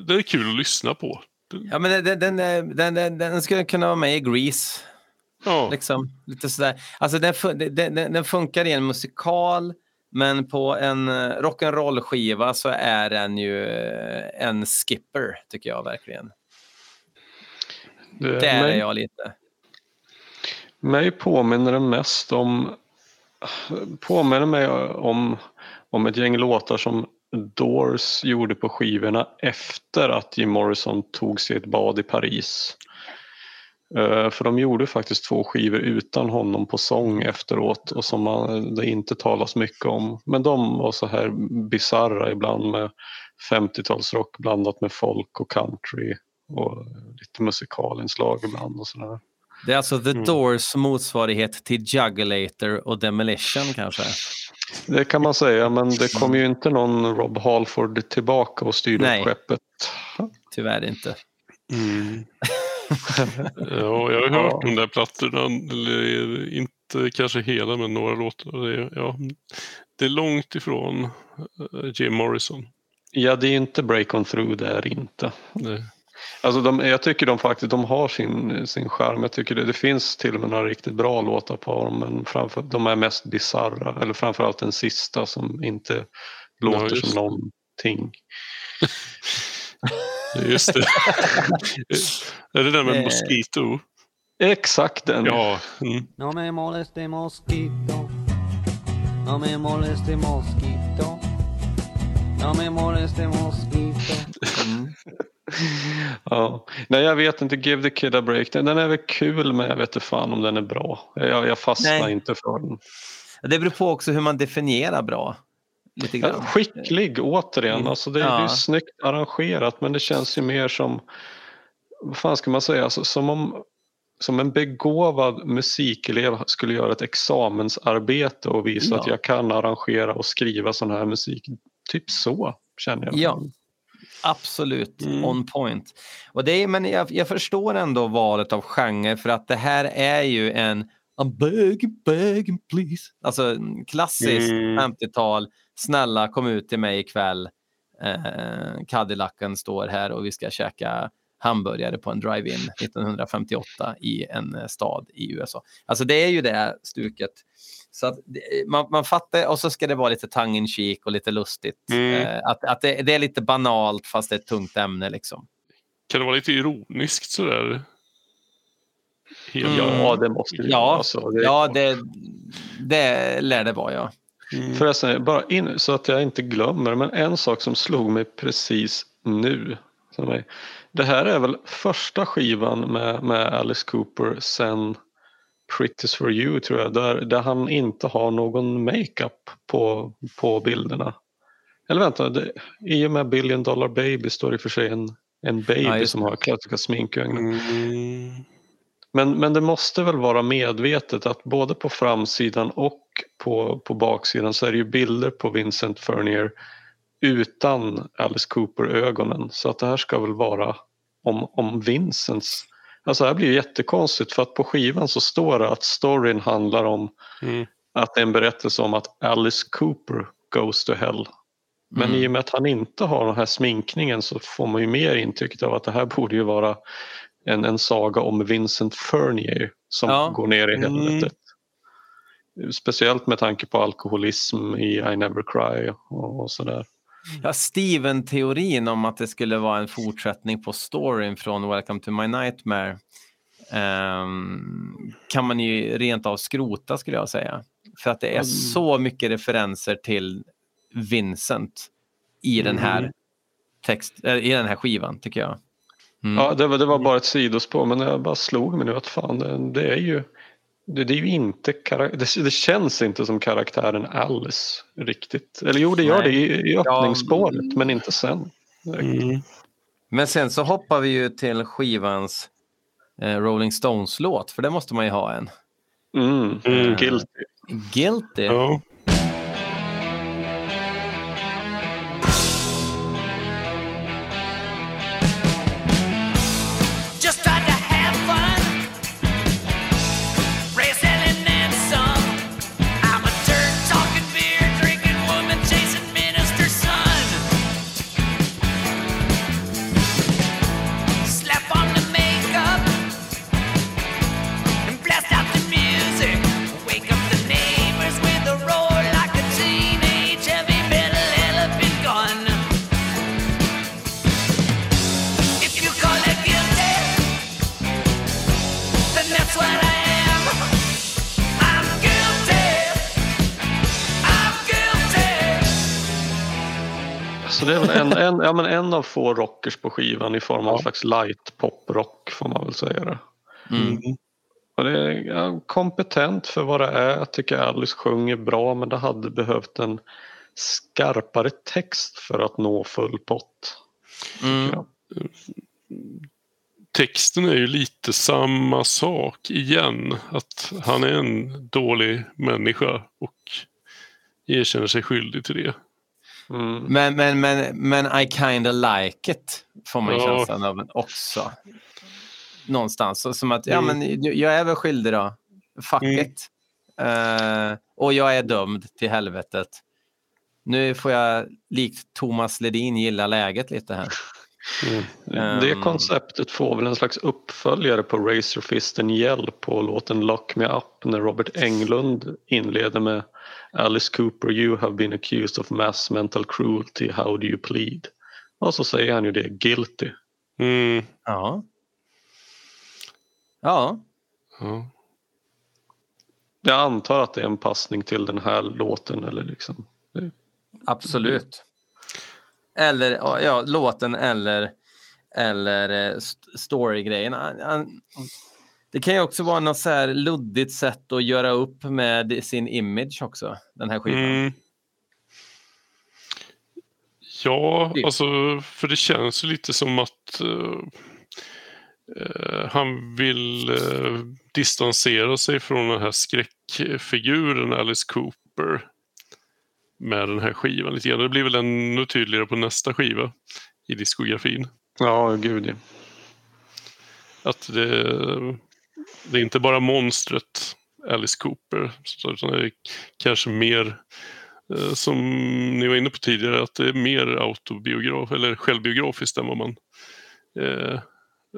D: det är kul att lyssna på.
A: ja men den, den, den, den, den, den skulle kunna vara med i Grease.
D: Ja,
A: Liksom, lite sådär. Alltså den, den, den, den funkar i en musikal, men på en eh, rock'n'roll-skiva så är den ju eh, en skipper, tycker jag verkligen.
B: Det,
A: Där är
B: mig,
A: jag lite.
B: mig påminner det mest om påminner mig om, om ett gäng låtar som Doors gjorde på skivorna efter att Jim Morrison tog sig ett bad i Paris. Eh, För de gjorde faktiskt två skivor utan honom på sång efteråt och som man, det inte talas mycket om. Men de var så här bizarra ibland med 50-talsrock blandat med folk och country och lite musikalinslag ibland och sådär.
A: Det är alltså The Doors motsvarighet till Juggulator och Demolition kanske.
B: Det kan man säga men det kom ju inte någon Rob Halford tillbaka och styrde
A: Nej.
B: skeppet.
A: Tyvärr inte.
D: Ja jag har hört
B: Ja.
D: de där plattorna, inte kanske hela, men några låtar. Det är, ja, det är långt ifrån eh, Jim Morrison.
B: Ja det är inte Break On Through det är inte.
D: Det,
B: Alltså de, jag tycker de faktiskt de har sin, sin charm. Jag tycker det, det finns till och med några riktigt bra låtar på dem men framför, de är mest bizarra. Eller framförallt den sista som inte låter
D: just
B: som någonting.
D: just det. är det där med
A: Eh.
D: Mosquito?
B: Exakt den!
D: Ja. Mm.
G: No me moleste mosquito. No me moleste mosquito. No me moleste mosquito.
B: Ja. Nej jag vet inte, Give the Kid a Break. Den, den är väl kul men jag vet inte fan om den är bra. Jag, jag fastnar
A: Nej.
B: inte för den.
A: Det beror på också hur man definierar bra. Lite
B: Ja,
A: grann.
B: skicklig återigen. Alltså det, är- det är
A: Ja.
B: ju snyggt arrangerat men det känns ju mer som vad fan ska man säga, alltså, som om som en begåvad musikelev skulle göra ett examensarbete och visa
A: Ja.
B: att jag kan arrangera och skriva sån här musik. Typ så känner jag.
A: Ja. Absolut,
B: Mm.
A: on point. Och det är, men jag, jag förstår ändå valet av genre för att det här är ju en I'm begging, begging please. Alltså en klassisk
B: Mm.
A: 50-tal. Snälla kom ut till mig ikväll. Eh, Cadillacen står här och vi ska käka hamburgare på en drive-in 1958 i en eh, stad i USA. Alltså det är ju det stuket. Så att det- man, man fattar, och så ska det vara lite tongue in cheek och lite lustigt.
D: Mm.
A: Eh, att att det, det är lite banalt fast det är ett tungt ämne liksom.
D: Kan det vara lite ironiskt sådär? Helt
A: Mm.
B: Ja, det måste det
A: Ja,
B: vara så. Det är
A: Ja, det, det lär det vara ja.
D: Mm.
B: Förresten, bara in, så att jag inte glömmer, men en sak som slog mig precis nu. Det här är väl första skivan med, med Alice Cooper sen Pretty's for you tror jag, där, där han inte har någon makeup på, på bilderna. Eller vänta, det, i och med Billion Dollar Baby står det i och för sig en, en baby
A: Ja,
B: som har klassiska sminkögon.
D: Mm.
B: Men, men det måste väl vara medvetet att både på framsidan och på, på baksidan så är det ju bilder på Vincent Furnier utan Alice Cooper-ögonen. Så att det här ska väl vara om, om Vincents... Alltså det här blir ju jättekonstigt för att på skivan så står det att storyn handlar om
D: Mm.
B: att det är en berättelse om att Alice Cooper goes to hell. Men
A: Mm.
B: i och med att han inte har den här sminkningen så får man ju mer intrycket av att det här borde ju vara en, en saga om Vincent Furnier som
A: Ja.
B: går ner i
D: Mm.
B: helvetet. Speciellt med tanke på alkoholism i I Never Cry och, och sådär.
A: Ja, Steven-teorin om att det skulle vara en fortsättning på storyn från Welcome to my nightmare ehm, kan man ju rent av skrota skulle jag säga. För att det är
B: Mm.
A: så mycket referenser till Vincent i den här
B: Mm.
A: text, äh, i den här skivan tycker jag. Mm.
B: Ja, det, var, det var bara ett sidospår men jag bara slog mig nu att fan det, det är ju det, det är ju inte det, det känns inte som karaktären Alice riktigt. Eller jo det gör
A: Nej.
B: det i, i öppningsspåret men inte sen.
D: Mm.
A: Men sen så hoppar vi ju till skivans eh, Rolling Stones-låt, för det måste man ju ha en.
B: Mm,
D: Mm.
B: guilty.
A: Guilty.
D: Ja.
B: Så det är väl en, en, ja, men en av få rockers på skivan i form av en slags light pop-rock får man väl säga det.
A: Mm.
B: Och det är ja, kompetent för vad det är. Jag tycker Alice sjunger bra men det hade behövt en skarpare text för att nå full pott.
A: Mm.
B: Ja.
D: Texten är ju lite samma sak igen. Att han är en dålig människa och erkänner sig skyldig till det.
B: Mm.
A: Men, men, men, men I kinda like it, får man
D: Ja.
A: känslan av också. Någonstans. Så, som att, ja
D: Mm.
A: men jag är väl skyldig då. Fuck
D: Mm.
A: it. Eh, och jag är dömd till helvetet. Nu får jag likt Thomas Ledin gilla läget lite här.
B: Det
A: Ehm.
B: konceptet får väl en slags uppföljare på Razor Fist and Yell på låten Lock Me Up när Robert Englund inleder med Alice Cooper you have been accused of mass mental cruelty, how do you plead? Och så säger han ju det, guilty.
D: Mm.
A: Ja. Ja.
D: Ja.
B: Jag antar att det är en passning till den här låten eller liksom.
A: Absolut. Eller ja, låten eller, eller eh, st- storygrejen. Det kan ju också vara något så här luddigt sätt att göra upp med sin image också, den här skivan.
D: Mm. Ja,
A: Typ.
D: alltså för det känns ju lite som att eh, han vill eh, distansera sig från den här skräckfiguren Alice Cooper med den här skivan lite grann. Det blir väl ännu tydligare på nästa skiva i diskografin.
B: Ja, gud ja.
D: Att det, det är inte bara monstret Alice Cooper, utan det är kanske mer eh, som ni var inne på tidigare, att det är mer autobiograf eller självbiografiskt än vad man eh,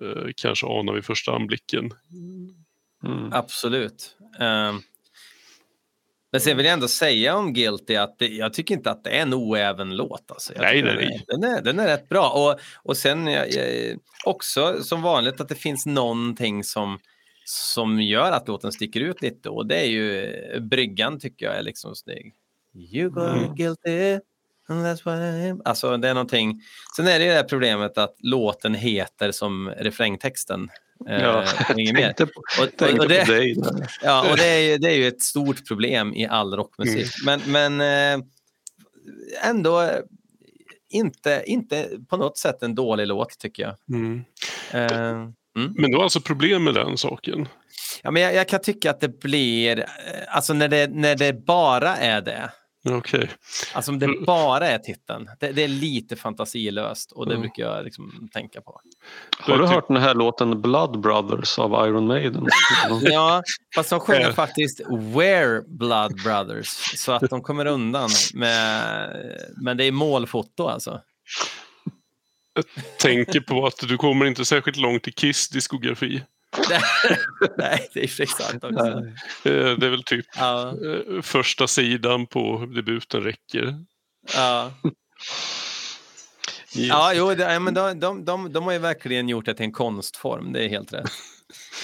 D: eh, kanske anar vid första anblicken.
B: Mm.
A: Absolut. Um, men sen vill jag ändå säga om Guilty att det, jag tycker inte att det är en oäven låt. Alltså. Jag
D: Nej,
A: tycker
D: nej,
A: den, är, den, är, den är rätt bra. Och, och sen jag, jag, också som vanligt att det finns någonting som, som gör att låten sticker ut lite. Och det är ju eh, bryggan tycker jag är liksom snygg. You got
B: Mm.
A: guilty. and That's what I am. Alltså det är någonting. Sen är det ju det här problemet att låten heter som refrängtexten. Eh,
B: Ja,
A: mer.
B: tänkte på,
A: Och, och,
B: tänkte
A: och det,
B: på dig.
A: Ja, och det är, ju, det är ju ett stort problem i all rockmusik. Men, men eh, ändå inte, inte på något sätt en dålig låt tycker jag.
D: Mm.
A: Eh, mm.
D: Men du har alltså problem med den saken?
A: ja, men jag, jag kan tycka att det blir, eh, alltså när det, när det bara är det,
D: Okej.
A: alltså om det bara är titeln, det, det är lite fantasilöst och det
D: Mm.
A: brukar jag liksom tänka på.
B: Har du hört den här låten Blood Brothers av Iron Maiden?
A: Ja, fast de sjunger
D: Eh.
A: faktiskt We're Blood Brothers så att de kommer undan med, men det är målfoto alltså.
D: Tänker på att du kommer inte särskilt långt i Kiss diskografi.
A: Nej, det är för också.
D: Eh, Det är väl typ
A: Ja,
D: eh, första sidan på debuten räcker.
A: ja. ja jo, det, ja, men de, de, de, de har ju verkligen gjort det till en konstform, det är helt rätt.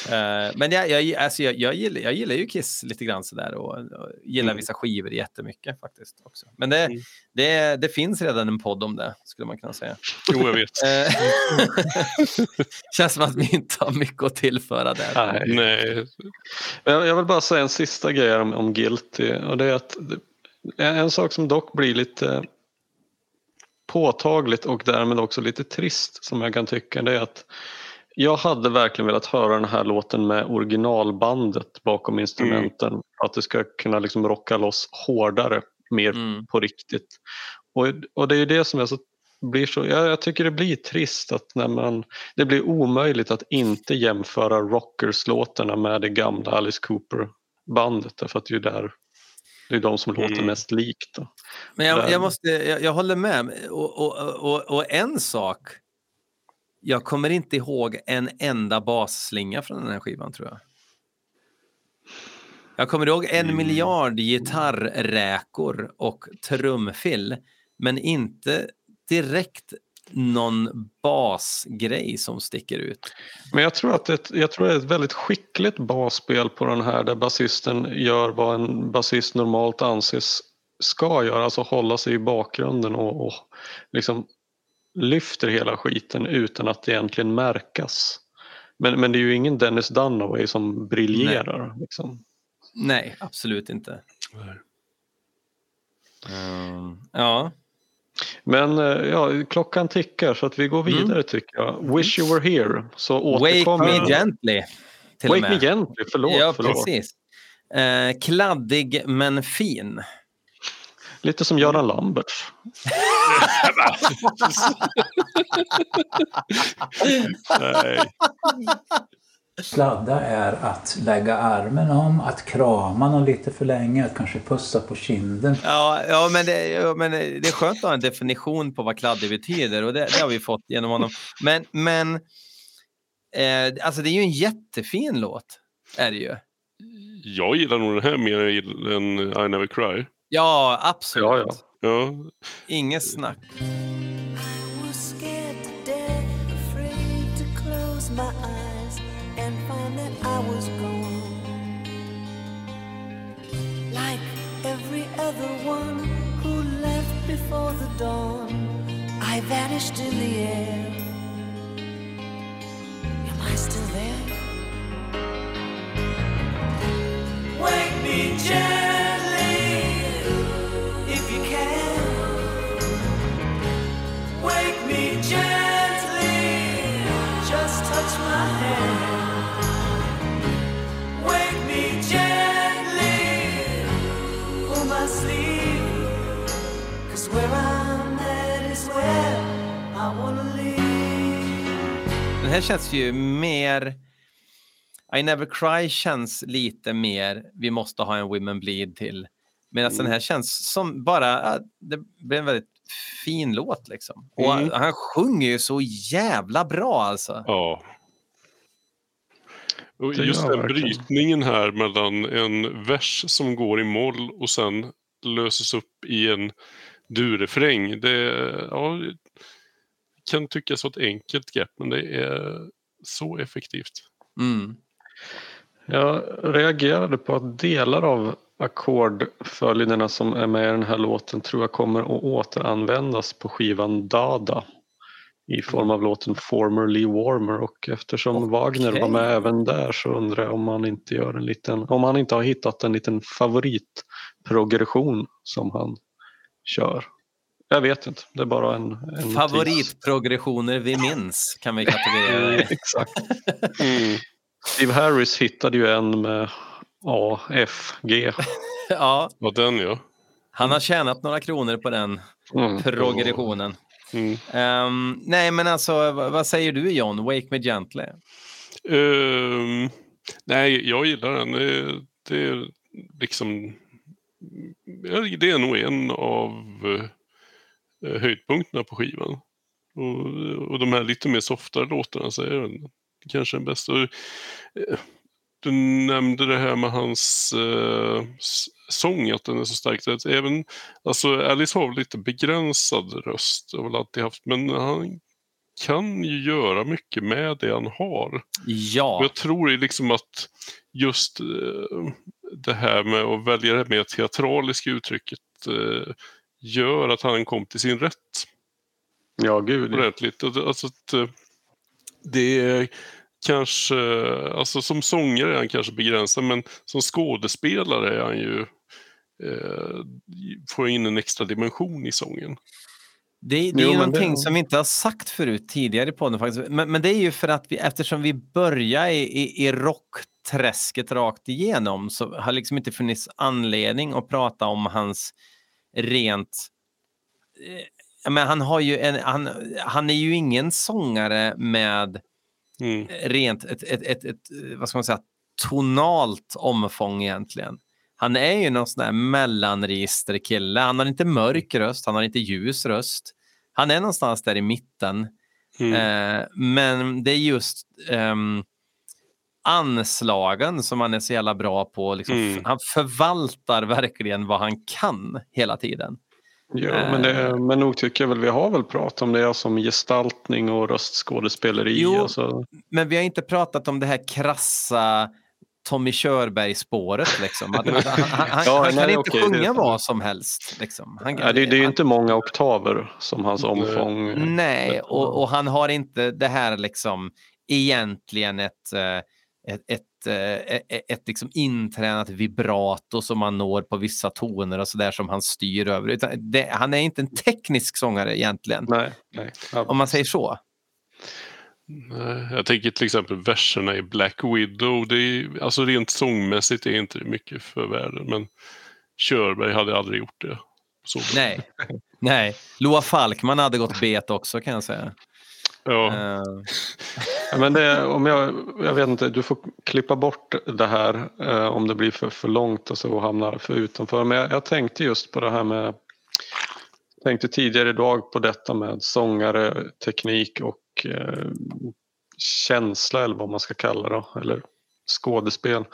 A: Eh, men jag, jag, alltså jag, jag, gillar, jag gillar ju Kiss lite grann sådär och, och gillar
D: Mm.
A: vissa skivor jättemycket faktiskt. också. Men det,
D: Mm.
A: det, det finns redan en podd om det, skulle man kunna säga.
D: Jo, jag vet.
A: Eh, Känns som att vi inte har mycket att tillföra där.
B: Nej.
D: Nej,
B: Jag vill bara säga en sista grej om, om Guilty och det är att en sak som dock blir lite påtagligt och därmed också lite trist som jag kan tycka det är att jag hade verkligen velat höra den här låten med originalbandet bakom instrumenten för att det ska kunna liksom rocka loss hårdare mer
A: Mm.
B: på riktigt. Och, och det är ju det som är så, blir så, jag, jag tycker det blir trist att när man, det blir omöjligt att inte jämföra Rockers-låtarna med det gamla Alice Cooper-bandet därför att det är ju där, det är de som låter
D: Mm.
B: mest likt. Då.
A: Men jag, jag, måste, jag, jag håller med. Och, och, och, och en sak. Jag kommer inte ihåg en enda basslinga från den här skivan tror jag. Jag kommer ihåg en
D: Mm.
A: miljard gitarrräkor och trumfill. Men inte direkt någon basgrej som sticker ut.
B: Men jag tror att det, jag tror det är ett väldigt skickligt basspel på den här där basisten gör vad en basist normalt anses ska göra, alltså hålla sig i bakgrunden och, och liksom lyfter hela skiten utan att det egentligen märkas. Men, men det är ju ingen Dennis Dunaway som briljerar. Liksom.
A: Nej, absolut inte. Mm, ja.
B: Men eh, ja, klockan tickar så att vi går vidare tycker jag. Wish you were here. Så
A: Mm. Wake me gently. Till och
B: Wake me gently, förlåt.
A: ja,
B: förlåt.
A: precis. Eh, kladdig men fin.
B: Lite som Göran Lamberts.
H: Sladda är att lägga armen om, att krama någon lite för länge, att kanske pussa på kinden.
A: Ja, ja, men det, ja, men det är skönt att ha en definition på vad kladdig betyder och det, det har vi fått genom honom. Men, men eh, alltså det är ju en jättefin låt. Är det ju.
D: Jag gillar nog den här mer än I Never Cry.
A: Ja, absolut.
B: Ja, ja.
D: Ja,
A: Inget snack.
E: was scared to death, afraid to close my eyes and find that I was gone. Like every other one who left before the dawn, I vanished in the air. Am I still there? Wake me gently den
A: här känns ju mer... I Never Cry känns lite mer vi måste ha en Women Bleed till. Medan
B: Mm.
A: den här känns som bara, det blir en väldigt fin låt liksom. Och
B: Mm.
A: han sjunger ju så jävla bra alltså.
D: Ja. Och just den brytningen här mellan en vers som går i moll och sen löses upp i en durefräng. Det ja, kan tyckas vara ett enkelt grepp men det är så effektivt.
A: Mm.
B: Jag reagerade på att delar av ackordföljderna som är med i den här låten tror jag kommer att återanvändas på skivan Dada i form av låten Formerly Warmer och eftersom
A: Okej.
B: Wagner var med även där så undrar jag om han inte gör en liten, om han inte har hittat en liten favoritprogression som han kör. Jag vet inte, det är bara en, en.
A: Favoritprogressioner vi minns kan vi kategorera det.
B: Exakt. Steve Harris hittade ju en med A, F, G.
A: Ja,
D: Ja, den ja.
A: han har tjänat några kronor på den
B: Mm.
A: progressionen.
D: Mm.
A: Ehm, nej, men alltså, vad, säger du John? Wake Me Gently?
D: Ehm, nej, jag gillar den. Det, det är liksom... Det är nog en av eh, höjdpunkterna på skivan. Och, och de här lite mer softare låtarna så är den kanske den bästa. Och, Du nämnde det här med hans eh, sång, att den är så stark. Även, alltså Alice har lite begränsad röst, har väl alltid haft, men han kan ju göra mycket med det han har. Och
A: Ja,
D: jag tror ju liksom att just eh, det här med att välja det mer teatraliska uttrycket eh, gör att han kom till sin rätt
B: Ja, gud.
D: ordentligt. Alltså alltså att eh, det är kanske, alltså som sångare är han kanske begränsad men som skådespelare är han ju eh, får in en extra dimension i sången.
A: det, det är
B: Jo,
A: ju
B: men
A: någonting
B: det-
A: som vi inte har sagt förut tidigare i podden faktiskt. Men, men det är ju för att vi, eftersom vi börjar i, i, i rockträsket rakt igenom så har liksom inte funnits anledning att prata om hans rent eh, men han, har ju en, han, han är ju ingen sångare med
D: Mm.
A: rent ett, ett, ett, ett, eh, vad ska man säga, tonalt omfång egentligen. Han är ju någon sån där mellanregisterkille. Han har inte mörk röst, han har inte ljus röst. Han är någonstans där i mitten.
D: Mm.
A: Eh, men det är just ehm, anslagen som han är så jävla bra på. Liksom,
D: Mm.
A: Han förvaltar verkligen vad han kan hela tiden.
B: Ja, men, det, men nog tycker jag väl vi har väl pratat om det som gestaltning och röstskådespeleri.
A: Jo.
B: Alltså,
A: Men vi har inte pratat om det här krassa Tommy Körberg-spåret. Liksom. Han han, han,
B: Ja,
A: han
B: nej,
A: kan inte
B: okej,
A: sjunga
B: det-
A: vad som helst. Liksom. Han,
B: ja, det, det är inte många oktaver som hans omfång.
A: Nej, och, och han har inte det här liksom egentligen ett, eh, ett, ett, eh, ett, ett liksom intränat vibrato som man når på vissa toner och sådär som han styr över. Utan det, han är inte en teknisk sångare egentligen,
B: Nej, nej. Ja,
A: om man säger så.
D: Nej, Jag tänker till exempel verserna i Black Widow. Det är, alltså rent sångmässigt är inte mycket för världen. Men Körberg hade aldrig gjort det. Så.
A: Nej, nej. Loa Falkman hade gått bet också kan jag säga.
D: Ja,
A: Eh,
B: Ja, Men det, om jag, jag vet inte, du får klippa bort det här eh, om det blir för, för långt och så hamnar för utanför. Men jag, jag tänkte just på det här med tänkte tidigare idag på detta med sångare, teknik och eh, känsla eller vad man ska kalla det, eller skådespel.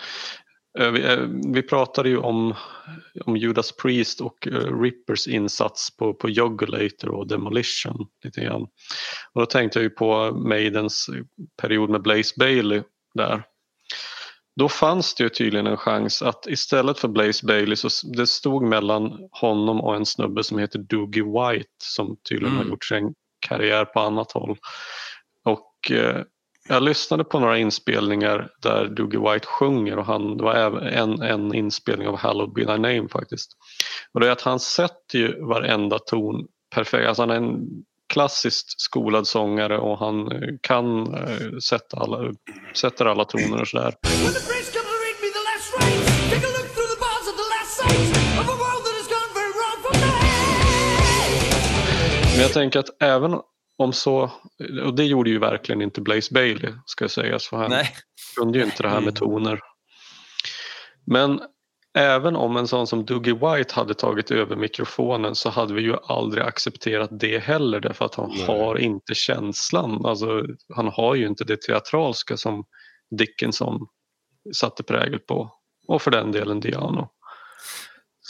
B: Eh, vi, eh, vi pratade ju om, om Judas Priest och eh, Rippers insats på, på Jugulator och Demolition lite grann. Och då tänkte jag ju på Maidens period med Blaze Bailey där. Då fanns det ju tydligen en chans att istället för Blaze Bailey så det stod mellan honom och en snubbe som heter Doogie White som tydligen
A: Mm.
B: har gjort sig en karriär på annat håll. Och eh, jag lyssnade på några inspelningar där Doogie White sjunger och han, det var en, en inspelning av Hallowed Be Thy Name faktiskt. Och det är att han sätter ju varenda ton perfekt. Alltså han är en klassiskt skolad sångare och han eh, kan eh, sätta alla, sätter alla toner och sådär. Men jag tänker att även om så, och det gjorde ju verkligen inte Blaze Bailey ska sägas för han
A: Nej.
B: kunde ju inte det här med toner. Men även om en sån som Dougie White hade tagit över mikrofonen så hade vi ju aldrig accepterat det heller därför att han
D: Nej.
B: har inte känslan. Alltså, han har ju inte det teatralska som Dickinson satte prägel på. Och för den delen Diano.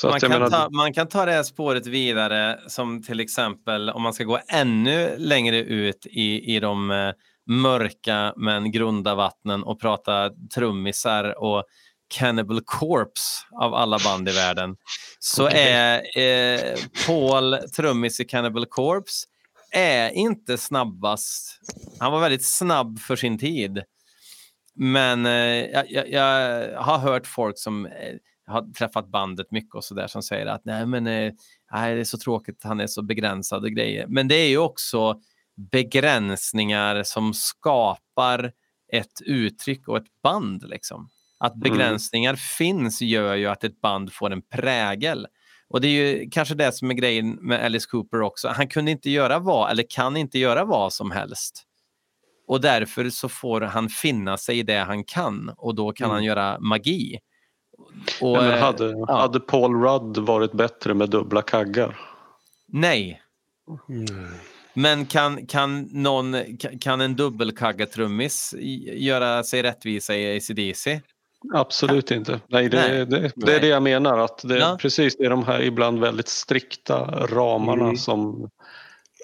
A: Man kan,
B: menar,
A: ta, man kan ta det här spåret vidare som till exempel om man ska gå ännu längre ut i, i de eh, mörka men grunda vattnen och prata trummisar och Cannibal Corpse av alla band i världen så är eh, Paul, trummis i Cannibal Corpse, är inte snabbast. Han var väldigt snabb för sin tid. Men eh, jag, jag, jag har hört folk som eh, har träffat bandet mycket och så där som säger att nej men eh, nej, det är så tråkigt, han är så begränsad och grejer. Men det är ju också begränsningar som skapar ett uttryck och ett band liksom. Att begränsningar finns gör ju att ett band får en prägel. Och det är ju kanske det som är grejen med Alice Cooper också. Han kunde inte göra vad, eller kan inte göra vad som helst. Och därför så får han finna sig i det han kan och då kan han göra magi. Och,
B: men
A: eh,
B: hade,
A: ja.
B: hade Paul Rudd varit bättre med dubbla kaggar?
A: Nej,
D: Mm.
A: men kan, kan, någon, kan- en dubbelkaggatrummis göra sig rättvisa i ACDC?
B: Absolut inte. Nej, det,
A: Nej.
B: Det, det är det jag menar. Att det,
A: Ja.
B: Precis, det är de här ibland väldigt strikta ramarna
D: Mm.
B: som...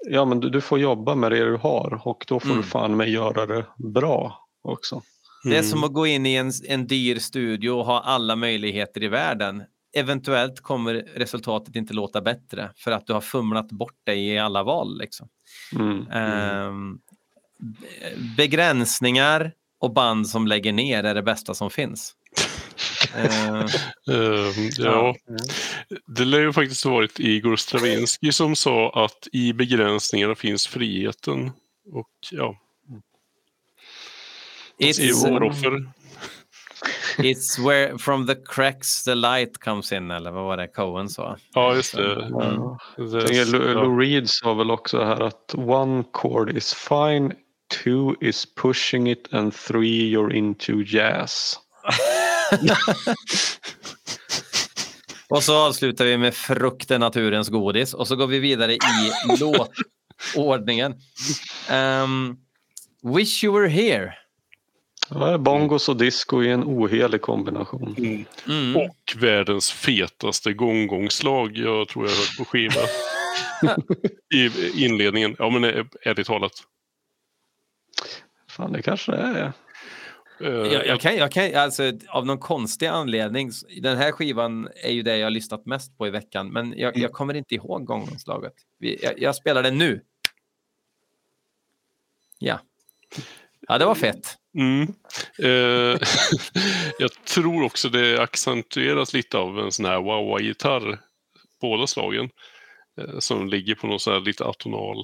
B: Ja, men du, du får jobba med det du har och då får
A: Mm.
B: du fan med göra det bra också.
A: Det är
D: Mm.
A: som att gå in i en, en dyr studio och ha alla möjligheter i världen. Eventuellt kommer resultatet inte låta bättre för att du har fumlat bort dig i alla val. Liksom.
B: Mm.
A: Ehm, be- begränsningar och band som lägger ner är det bästa som finns. Ehm,
D: Ehm, ja, det lär ju faktiskt varit Igor Stravinsky som sa att i begränsningarna finns friheten. Och ja,
A: it's,
D: vår offer.
A: it's where from the cracks the light comes in, eller vad var det Cohen sa?
D: Ja, just det.
A: Mm.
B: Tänker, Lou, Reed sa väl också här att one chord is fine, two is pushing it and three you're into jazz.
A: Och så avslutar vi med frukten naturens godis och så går vi vidare i låtordningen. Ehm, Wish you were here.
B: Ja, bongos och disco i en ohelig kombination.
D: Mm.
A: Mm.
D: Och världens fetaste gongongslag jag tror jag hört på skiva. I inledningen. Ja men ä- ärligt talat.
B: Fan, det kanske det är.
D: Eh,
A: Jag, jag kan, jag kan, alltså, av någon konstig anledning, den här skivan är ju det jag har lyssnat mest på i veckan, men jag, jag kommer inte ihåg gångomslaget. Vi- Jag, jag spelar den nu. Ja. Ja, det var fett.
D: Mm. Eh, jag tror också det accentueras lite av en sån här wah-wah-gitarr. Båda slagen. Eh, som ligger på någon sån här lite atonal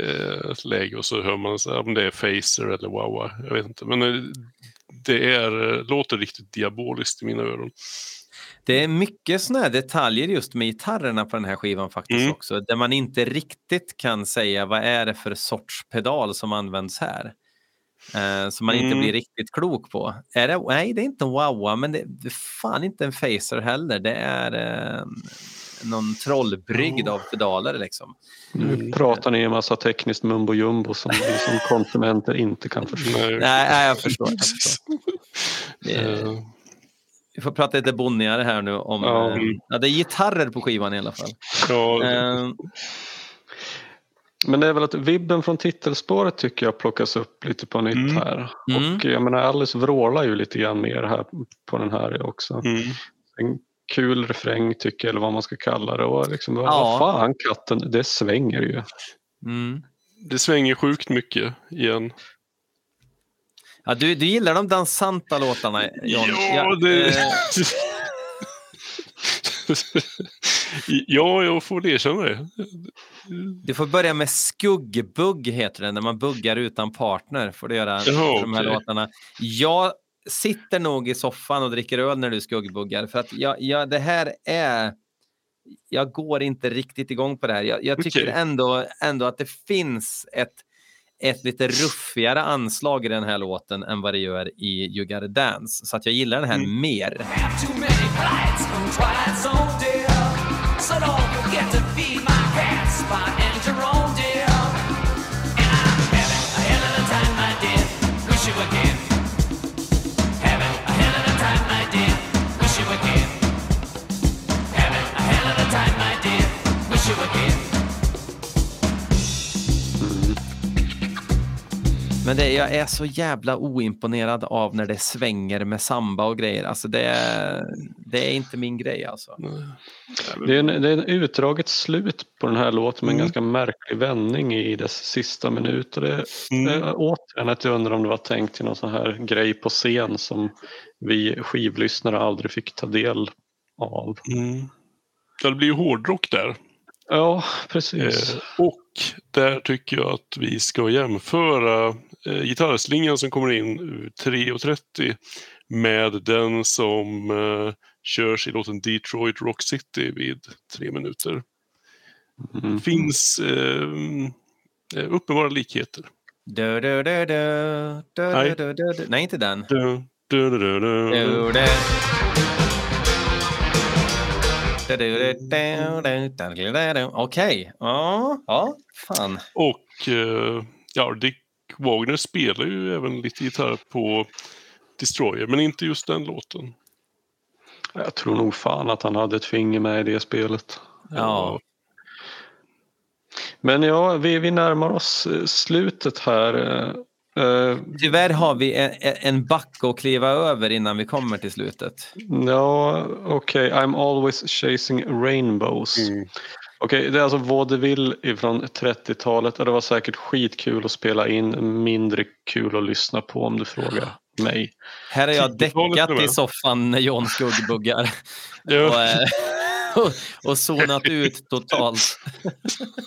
D: eh, läge och så hör man så här, om det är phaser eller wah-wah. Jag vet inte. Men eh, det är, eh, låter riktigt diaboliskt i mina öron.
A: Det är mycket såna här detaljer just med gitarrerna på den här skivan faktiskt
D: Mm.
A: också, där man inte riktigt kan säga vad är det för sorts pedal som används här. Eh, som man inte
D: Mm.
A: blir riktigt klok på. Är det, nej, det är inte en wah men det, det är fan inte en phaser heller. Det är eh, någon trollbrygd av pedaler liksom.
B: Nu pratar ni en massa tekniskt mumbo jumbo som vi som konsumenter inte kan förstå.
D: Nej.
A: Nej, jag förstår. Jag förstår. Eh, Vi får prata lite bonnigare här nu om...
B: Ja.
A: eh, Ja, det är gitarrer på skivan i alla fall.
D: ja,
A: Eh,
B: Men det är väl att vibben från titelspåret tycker jag plockas upp lite på nytt
D: Mm.
B: här.
A: Mm.
B: Och jag menar Alice vrålar ju lite grann mer här på den här också.
D: mm.
B: En kul refräng tycker jag, eller vad man ska kalla det. Och liksom,
A: Ja.
B: Vad fan katten, det svänger ju.
A: mm.
D: Det svänger sjukt mycket igen.
A: Ja, du, du gillar de dansanta låtarna, John.
D: Ja, det...
A: eh,
D: ja, jag får erkänna det.
A: Du får börja med skuggbugg, heter det, när man buggar utan partner. Får du göra
D: Jaha,
A: de här låtarna. Jag sitter nog i soffan och dricker öl när du skuggbuggar. För att jag, jag, det här är jag går inte riktigt igång på det här. Jag, jag tycker
D: Okej.
A: ändå, ändå att det finns ett, ett lite ruffigare anslag i den här låten än vad det gör i You Gotta Dance. Så att jag gillar den här mer.
C: Spot
A: Men det, jag är så jävla oimponerad av när det svänger med samba och grejer. Alltså det, är- det är inte min grej alltså.
B: Det är, en, det är en utdraget slut på den här låten med en
D: Mm.
B: ganska märklig vändning i dess sista minut. Och det
D: Mm.
B: eh, återigen att jag undrar om det var tänkt till någon sån här grej på scen som vi skivlyssnare aldrig fick ta del av.
D: Mm. Det blir ju hårdrock där.
B: Ja, precis.
D: Eh, och där tycker jag att vi ska jämföra eh, gitarrslingan som kommer in ur 3.30 med den som eh, körs i låten Detroit Rock City vid tre minuter.
B: Mm.
D: Det finns eh, eh, uppenbara likheter.
A: Du, du, du, du, du,
D: Nej.
A: du, du, du. Nej, inte den. Okej, ja, ja, fan.
D: Och ja, Dick Wagner spelar ju även lite gitarr på Destroyer, men inte just den låten.
B: Jag tror nog fan att han hade ett finger med i det spelet.
A: Ja.
B: Men ja, vi, vi närmar oss slutet här eh,
A: Tyvärr har vi en, en backe att kliva över innan vi kommer till slutet.
B: Ja, okej. I'm always chasing rainbows.
D: Mm.
B: Okej, det är alltså vaudeville ifrån 30-talet och det var säkert skitkul att spela in, mindre kul att lyssna på om du frågar mig.
A: Här har jag
D: 10-talet
A: däckat i soffan när John skuggbuggar och, eh, och, zonat ut totalt.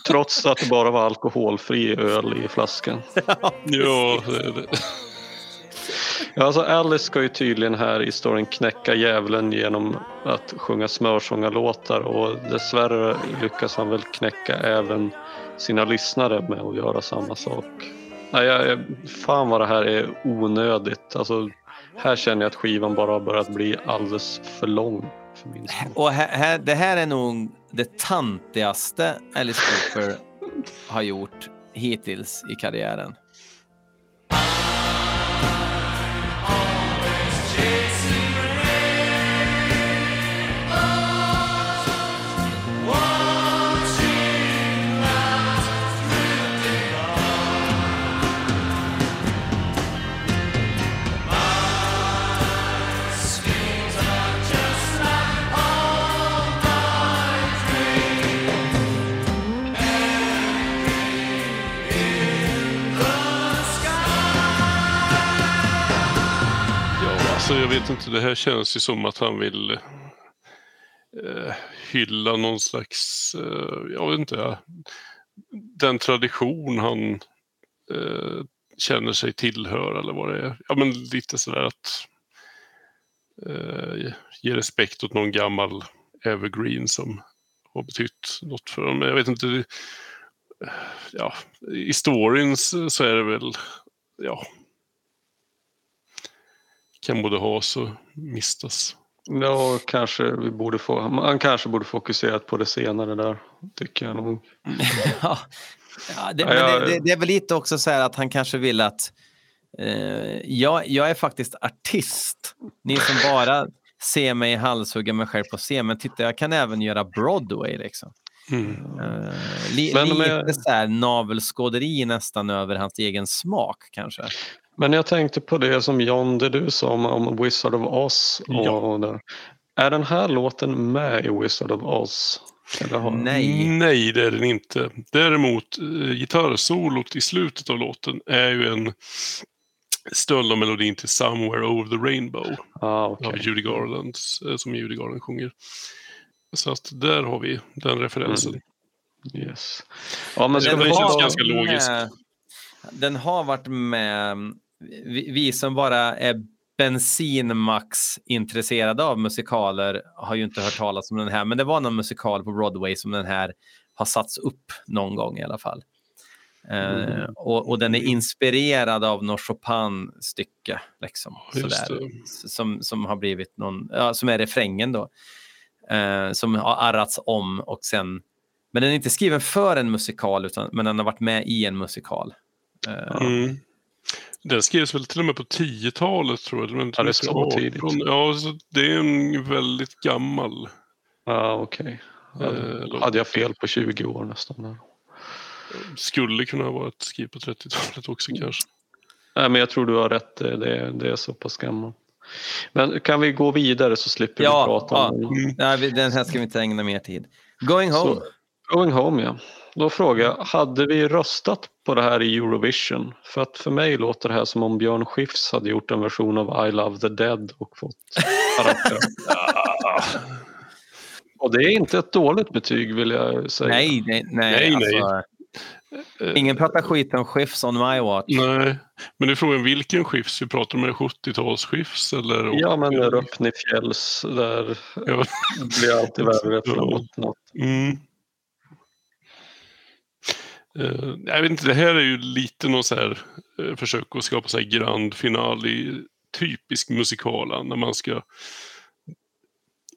B: Trots att det bara var alkoholfri öl i flaskan.
D: Ja, det, det.
B: Ja, alltså Alice ska ju tydligen här i storyn knäcka djävulen genom att sjunga smörsångarlåtar och dessvärre lyckas han väl knäcka även sina lyssnare med att göra samma sak. Nej, jag, fan vad det här är onödigt. Alltså, här känner jag att skivan bara har börjat bli alldeles för lång för min smak.
A: Och här, här, det här är nog det tantigaste Alice Cooper har gjort hittills i karriären.
D: Vet inte, det här känns ju som att han vill eh, hylla någon slags, eh, jag vet inte, den tradition han eh, känner sig tillhöra eller vad det är. Ja, men lite sådär att eh, ge respekt åt någon gammal evergreen som har betytt något för honom. Jag vet inte, ja, i storyn så så är det väl, ja, kan både has och mistas.
B: Ja, kanske vi borde få, man kanske borde fokuserat på det senare där, tycker jag nog.
A: Ja, ja, det,
B: Ja,
A: men
B: jag-
A: det, det, det är väl lite också så här att han kanske vill att eh, jag, jag är faktiskt artist. Ni som bara ser mig halshugga mig själv på scen, men titta jag kan även göra Broadway. Liksom.
D: Mm.
A: Eh, li,
B: Men
A: lite
B: med-
A: så här navelskåderi nästan över hans egen smak kanske.
B: Men jag tänkte på det som John, det du sa om, om Wizard of Oz. Och,
D: Ja.
B: det. Är den här låten med i Wizard of Oz? Eller har...
A: Nej.
D: Nej, det är den inte. Däremot, eh, gitarrsolot i slutet av låten är ju en stöld av melodin till Somewhere Over the Rainbow
B: Ah, okej.
D: av Judy Garland, eh, som Judy Garland sjunger. Så att där har vi den referensen.
B: Mm. Yes. Ja, men
D: Den det känns ganska logiskt.
A: Den har varit med, vi, som bara är bensinmax-intresserade av musikaler har ju inte hört talas om den här, men det var någon musikal på Broadway som den här har satts upp någon gång i alla fall. Eh, och, och den är inspirerad av något Chopin-stycke, liksom, sådär, som, som har blivit någon, ja, som är refrängen då, eh, som har arrats om och sen, men den är inte skriven för en musikal, utan, men den har varit med i en musikal. Eh,
D: Mm. Den skrevs väl till och med på 10-talet tror jag. Men
B: Ja, det är så tidigt.
D: Ja, så det är en väldigt gammal.
B: Ja, okej.
D: Eh,
B: Hade,
D: låt-
B: hade jag fel på 20 år nästan? där.
D: Skulle kunna ha varit skrivet på 30-talet också
B: Mm.
D: kanske.
B: Nej, men jag tror du har rätt. Det, det, det är så pass gammalt. Men kan vi gå vidare så slipper
A: Ja,
B: vi prata
A: ja.
B: om den?
A: Nej, vi- den här ska vi inte ägna mer tid. Going home.
B: Så, going home ja. Då frågar jag, hade vi röstat på det här i Eurovision? För att för mig låter det här som om Björn Skifs hade gjort en version av I Love the Dead och fått. Och det är inte ett dåligt betyg vill jag säga.
A: Nej, nej, nej.
D: Nej, nej.
A: alltså, Ingen pratar skit om Schiffs on my watch.
D: Nej, men det är frågan vilken skifs. Vi pratar om en 70-talsskifs eller?
B: Ja men Röpni fjälls där
D: Ja.
B: blir alltid värre framåt. något.
D: Mm. Eh, jag vet inte, det här är ju lite någon så här eh, försök att skapa så här grand final i typisk musikala när man ska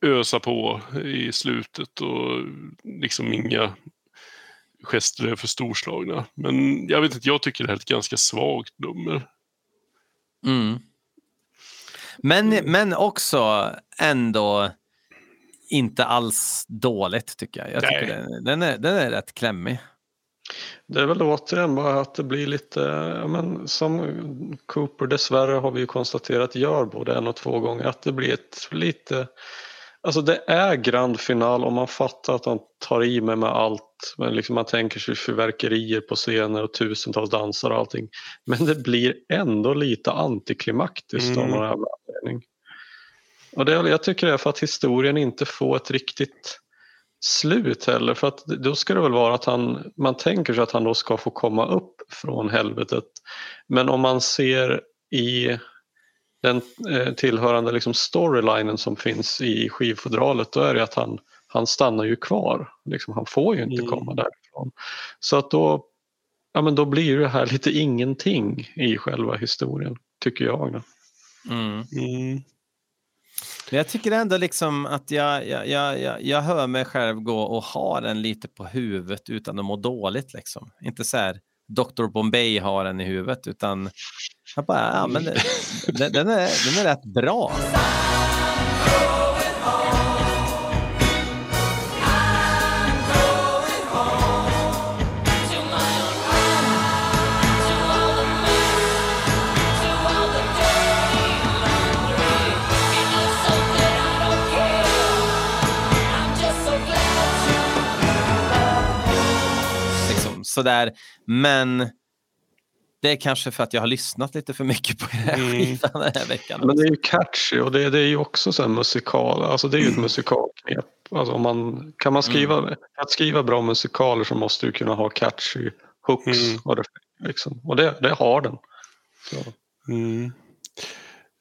D: ösa på i slutet och liksom inga gester är för storslagna. Men jag vet inte, jag tycker det här är ett ganska svagt nummer.
A: Mm. Men, men också ändå inte alls dåligt tycker jag. jag tycker den, den, är, den är rätt klämmig.
B: Det är väl återigen bara att det blir lite, men som Cooper dessvärre har vi ju konstaterat gör både en och två gånger, att det blir ett lite, alltså det är grand final om man fattar att han tar i med med allt, men liksom man tänker sig fyrverkerier på scener och tusentals dansare och allting. Men det blir ändå lite antiklimaktiskt av
D: Mm.
B: någon jävla anledning. Och det, jag tycker det är för att historien inte får ett riktigt slut heller. För att då ska det väl vara att han, man tänker sig att han då ska få komma upp från helvetet. Men om man ser i den eh, tillhörande liksom storylinen som finns i skivfodralet då är det att han, han stannar ju kvar. Liksom, han får ju inte
D: Mm.
B: komma därifrån. Så att då, ja, men då blir det här lite ingenting i själva historien, tycker jag.
A: Mm.
D: Mm.
A: Men jag tycker ändå liksom att jag, jag, jag, jag, jag hör mig själv gå och ha den lite på huvudet utan att må dåligt. Liksom. Inte så här Dr. Bombay har den i huvudet utan jag bara, ja, men det, den, den, är, den är rätt bra. Sådär. Men det är kanske för att jag har lyssnat lite för mycket på den här
D: Mm.
A: skivan den här veckan.
B: Men det är ju catchy och det, det är ju också så här musikal, alltså det är ju ett musikalknep. Alltså om man, kan man skriva, för att skriva bra musikaler så måste du kunna ha catchy hooks
D: Mm.
B: och, det, liksom. och det, det har den. Så.
D: Mm.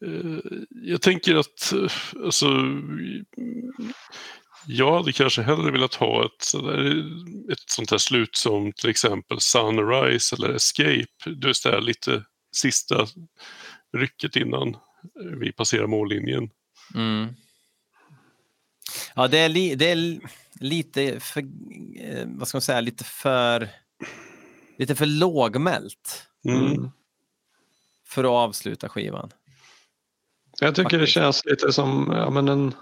D: Eh, Jag tänker att eh, alltså, jag hade kanske hellre velat ha ett, ett sånt här slut som till exempel Sunrise eller Escape. Just det här lite sista rycket innan vi passerar mållinjen.
A: Mm. Ja, det är, li, det är li- lite för, eh, vad ska man säga, lite för, lite för lågmält
D: Mm.
A: för att avsluta skivan.
B: Jag tycker det känns lite som, ja, men en,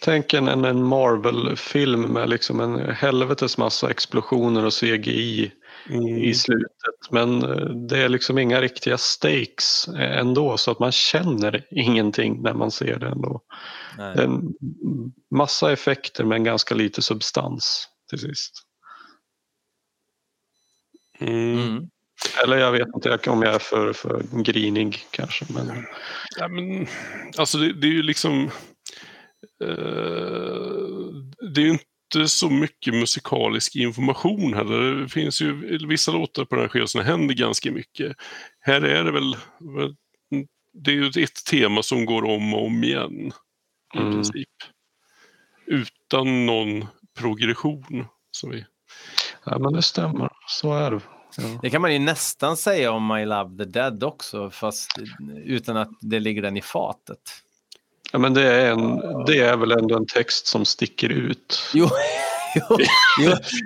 B: tänk en, en en Marvel-film med liksom en helvetes massa explosioner och CGI
D: Mm.
B: i slutet. Men eh, det är liksom inga riktiga stakes eh, ändå så att man känner ingenting när man ser det ändå.
A: Nej.
B: Det är en massa effekter men ganska lite substans till sist.
D: Mm.
A: Mm.
B: Eller jag vet inte om jag är för, för grinig kanske. Men...
D: Ja, men, alltså det, det är ju liksom... Eh, det är ju inte så mycket musikalisk information heller. Det finns ju vissa låtar på den här skivan som händer ganska mycket. Här är det väl, det är ju ett tema som går om och om igen. I
B: Mm.
D: princip. Utan någon progression. Så vi,
B: Ja, men det stämmer. Så är det. Ja.
A: Det kan man ju nästan säga om My Love the Dead också, fast utan att det ligger den i fatet.
B: Ja, men det är, en, det är väl ändå en text som sticker ut.
A: Jo, jo,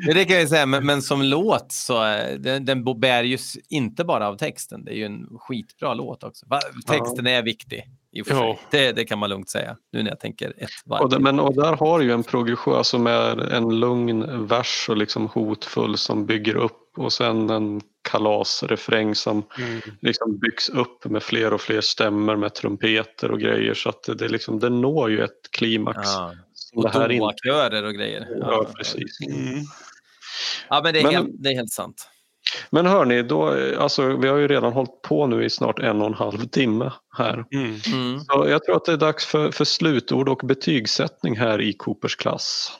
A: jo det kan jag säga, men, men som låt så är den, den bär ju inte bara av texten. Det är ju en skitbra låt också. Texten är viktig. I och för
D: Ja.
A: sig. Det, det kan man lugnt säga, nu när jag tänker ett varv.
B: Och, det, men, och där har du ju en progression alltså med en lugn vers och liksom hotfull som bygger upp och sen en kalasrefräng som liksom byggs upp med fler och fler stämmor med trumpeter och grejer så att det, liksom, det når ju ett klimax.
A: Ja.
B: som
A: Och toakörer och grejer.
B: Ja, precis.
D: mm.
A: Ja, men det är,
B: Men-
A: helt, det är helt sant.
B: Men hörni, då, alltså, vi har ju redan hållit på nu i snart en och en halv timme här.
D: Mm.
A: Mm.
B: Så jag tror att det är dags för, för slutord och betygssättning här i Coopers klass.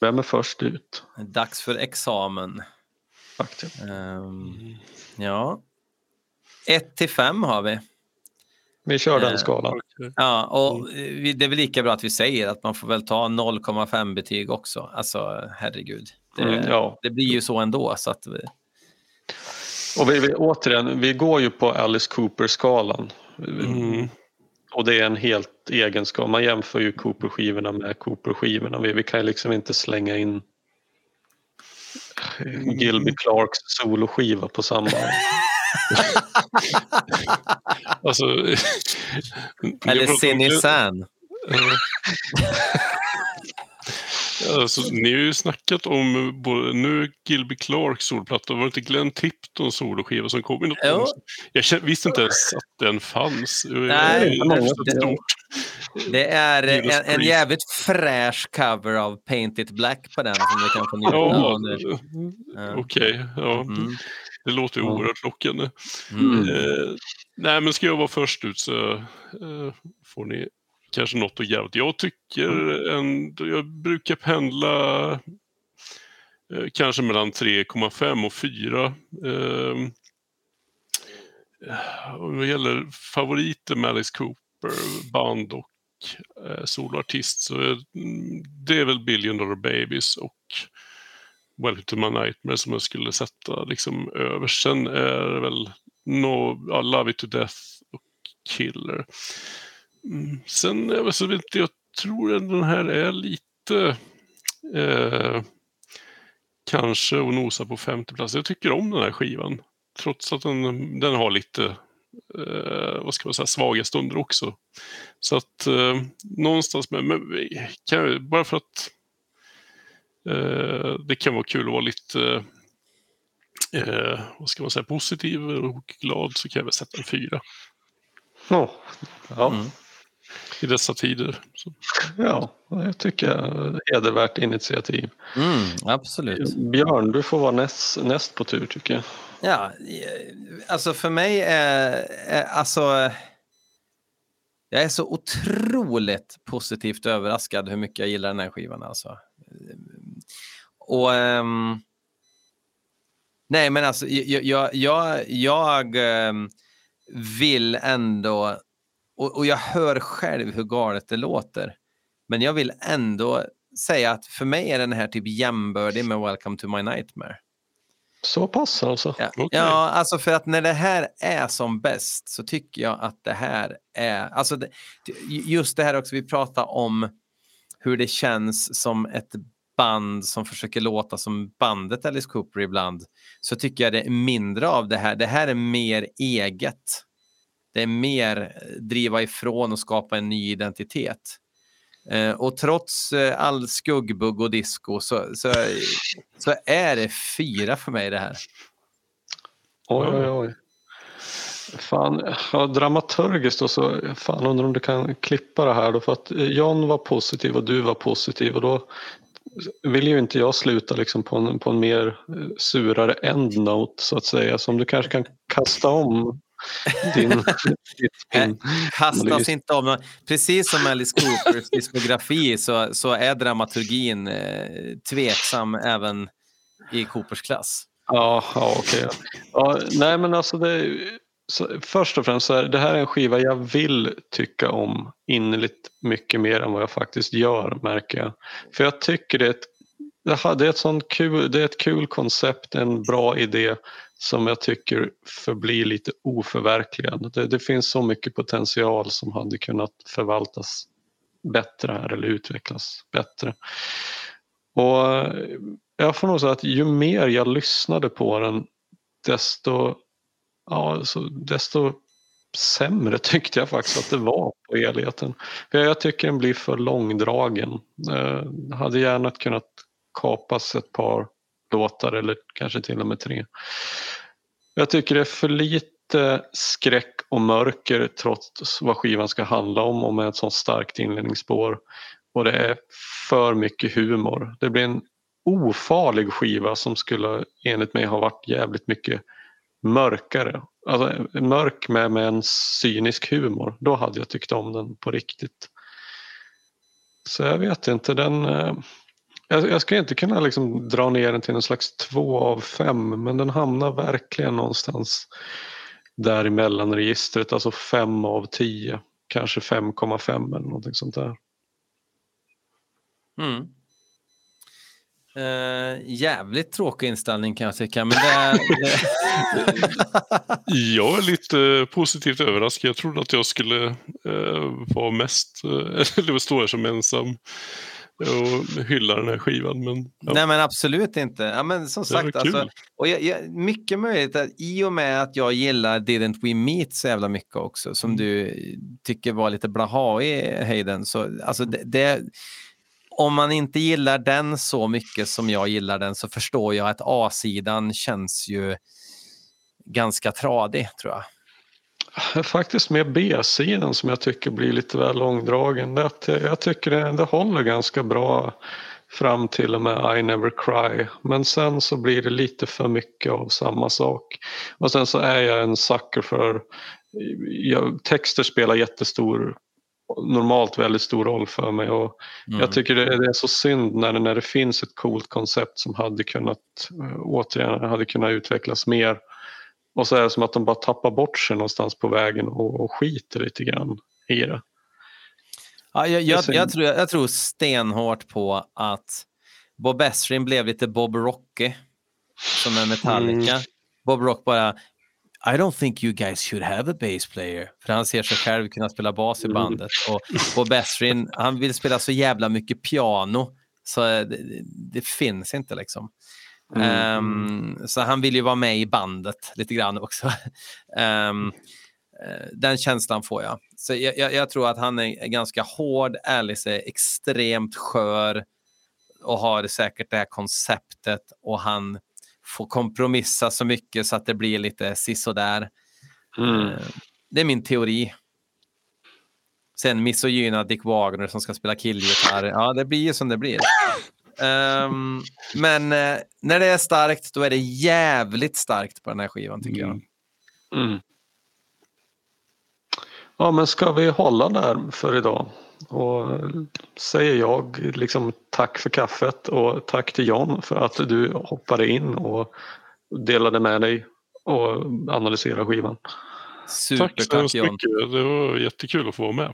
B: Vem är först ut?
A: Dags för examen.
B: Faktiskt.
A: Ehm, ja. 1 till 5 har vi.
B: Vi kör den
A: Eh,
B: skalan.
A: Ja, och det är väl lika bra att vi säger att man får väl ta 0,5 betyg också. Alltså, herregud. Det,
B: Mm, ja.
A: det blir ju så ändå. Så att vi,
B: Och vi, vi, återigen, vi går ju på Alice Cooper-skalan.
D: Mm.
B: Och det är en helt egen skala. Man jämför ju Cooper-skivorna med Cooper-skivorna. Vi, vi kan ju liksom inte slänga in Gilby Clarks soloskiva på samma.
D: Alltså,
A: eller Sinny San.
D: Alltså, ni har ju snackat om både, nu Gilby Clarks solplatta, var det inte Glenn Tiptons soloskiva som kom i något år? Jag visste inte ens att den fanns.
A: Nej,
D: det är
B: det-
A: är en, en jävligt fräsch cover av Paint It Black på den som vi kan få njuta
D: Ja,
A: av nu. Ja.
D: okej. ja.
A: Mm.
D: Det låter ju
B: Ja.
D: oerhört lockande.
A: Mm.
D: Eh, nej, men ska jag vara först ut så eh, får ni kanske något att göra. Jag tycker en, jag brukar pendla eh, kanske mellan 3,5 och 4. Eh, och vad gäller favoriter med Alice Cooper, band och eh, soloartist så mm, det är väl Billion Dollar Babies och Welcome to my nightmare som jag skulle sätta liksom över. Sen är det väl no, ja, Love it to death och Killer. Mm, sen jag, så vet inte, jag tror att den här är lite eh, kanske att nosa på femte plats. Jag tycker om den här skivan. Trots att den, den har lite eh, vad ska man säga, svaga stunder också. Så att eh, någonstans med, men jag- bara för att eh, det kan vara kul att vara lite eh, vad ska man säga, positiv och glad så kan jag väl sätta en fyra
B: Ja, ja,
A: Mm.
D: I dessa tider. Så.
B: ja, det tycker jag hedervärt initiativ.
A: Mm, absolut.
B: Björn, du får vara näst, näst på tur tycker jag.
A: Ja, alltså för mig är, är alltså... Jag är så otroligt positivt överraskad hur mycket jag gillar den här skivan. Alltså. Och... ehm, nej, men alltså jag, jag, jag, jag ehm, vill ändå... Och, och jag hör själv hur galet det låter. Men jag vill ändå säga att för mig är den här typ jämbördig med Welcome to my nightmare.
B: Så pass alltså.
A: Ja.
D: Okej.
A: ja, alltså för att när det här är som bäst så tycker jag att det här är, alltså det, just det här också, vi pratar om hur det känns som ett band som försöker låta som bandet Alice Cooper ibland, så tycker jag det är mindre av det här. Det här är mer eget. Det är mer driva ifrån och skapa en ny identitet. Eh, och trots eh, all skuggbugg och disco så, så, så är det fyra för mig det här.
B: Oj, oj, oj. Fan, ja, dramaturgiskt och så, fan undrar om du kan klippa det här då för att John var positiv och du var positiv och då vill ju inte jag sluta liksom på en, på en mer eh, surare endnote så att säga. Så om du kanske kan kasta om din, spin.
A: Kastas
B: Analys.
A: inte om. Precis som Alice Coopers diskografi så, så är dramaturgin eh, tveksam även i Coopers klass.
B: Ja, ja okej. Ja, nej men alltså det, så, först och främst så är det här är en skiva jag vill tycka om innerligt mycket mer än vad jag faktiskt gör märker jag. För jag tycker det är ett, det är ett, sånt kul, det är ett kul koncept, en bra idé som jag tycker förblir lite oförverkligad. Det, det finns så mycket potential som hade kunnat förvaltas bättre här eller utvecklas bättre. Och eh, jag får nog säga att ju mer jag lyssnade på den desto, ja, så, desto sämre tyckte jag faktiskt att det var på helheten. För jag tycker den blir för långdragen. Eh, hade gärna kunnat kapas ett par låtar eller kanske till och med tre. Jag tycker det är för lite skräck och mörker trots vad skivan ska handla om och med ett sånt starkt inledningsspår. Och det är för mycket humor. Det blir en ofarlig skiva som skulle enligt mig ha varit jävligt mycket mörkare. Alltså mörk med, med en cynisk humor. Då hade jag tyckt om den på riktigt. Så jag vet inte, den... Eh, jag, jag ska inte kunna liksom dra ner den till en slags två av fem men den hamnar verkligen någonstans där i mellanregistret, alltså fem av tio. Kanske 5,5 eller någonting sånt där.
A: Mm. Eh, jävligt tråkig inställning kan jag tycka. Men det är,
D: Jag är lite positivt överraskad. Jag trodde att jag skulle eh, vara mest, eh, eller stå här som ensam och hylla den här skivan. Men, ja,
A: Nej men absolut inte. Ja, men som sagt, alltså, och jag, jag, mycket möjligt att i och med att jag gillar Didn't We Meet så jävla mycket också,
D: Mm.
A: som du tycker var lite blaha i Hayden, så alltså det, det, om man inte gillar den så mycket som jag gillar den så förstår jag att A-sidan känns ju ganska tradig tror jag.
B: Faktiskt med B-sidan som jag tycker blir lite väl långdragen. Att jag- tycker det, det håller ganska bra fram till och med I never cry. Men sen så blir det lite för mycket av samma sak. Och sen så är jag en sucker för jag, texter spelar jättestor normalt väldigt stor roll för mig och
A: Mm.
B: jag tycker det, det är så synd när, när det finns ett coolt koncept som hade kunnat återigen hade kunnat utvecklas mer och så är det som att de bara tappar bort sig någonstans på vägen och, och skiter lite grann i det.
A: Ja, jag, jag, jag, tror, jag tror stenhårt på att Bob Ezrin blev lite Bob Rocky som är Metallica.
B: Mm.
A: Bob Rock bara I don't think you guys should have a bass player. För han ser sig själv kunna spela bas i
B: Mm.
A: bandet. Och Bob Ezrin, han vill spela så jävla mycket piano så eh, det, det finns inte liksom.
B: Mm.
A: Ehm, så han vill ju vara med i bandet lite grann också. Ehm, eh, den känslan får jag. Så jag, jag, jag tror att han är ganska hård, Alice är extremt skör och har säkert det här konceptet och han får kompromissa så mycket så att det blir lite sisådär.
B: Mm.
A: Eh, Det är min teori. Sen misogyna Dick Wagner som ska spela killgitarr. Ja, det blir ju som det blir. Ehm, men eh, när det är starkt, då är det jävligt starkt på den här skivan tycker jag.
B: Mm. Ja men ska vi hålla där för idag? Och säger jag liksom tack för kaffet och tack till John för att du hoppade in och delade med dig och analyserade skivan.
D: tack så hemskt
A: John.
D: mycket. Det var jättekul att få vara med.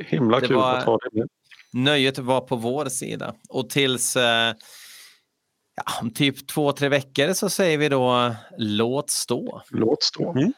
B: Himla
A: Det
B: kul
A: var-
B: att ha dig med.
A: Nöjet var på vår sida. Och tills eh, ja, om typ två, tre veckor så säger vi då låt stå.
B: Låt stå.
D: Mm.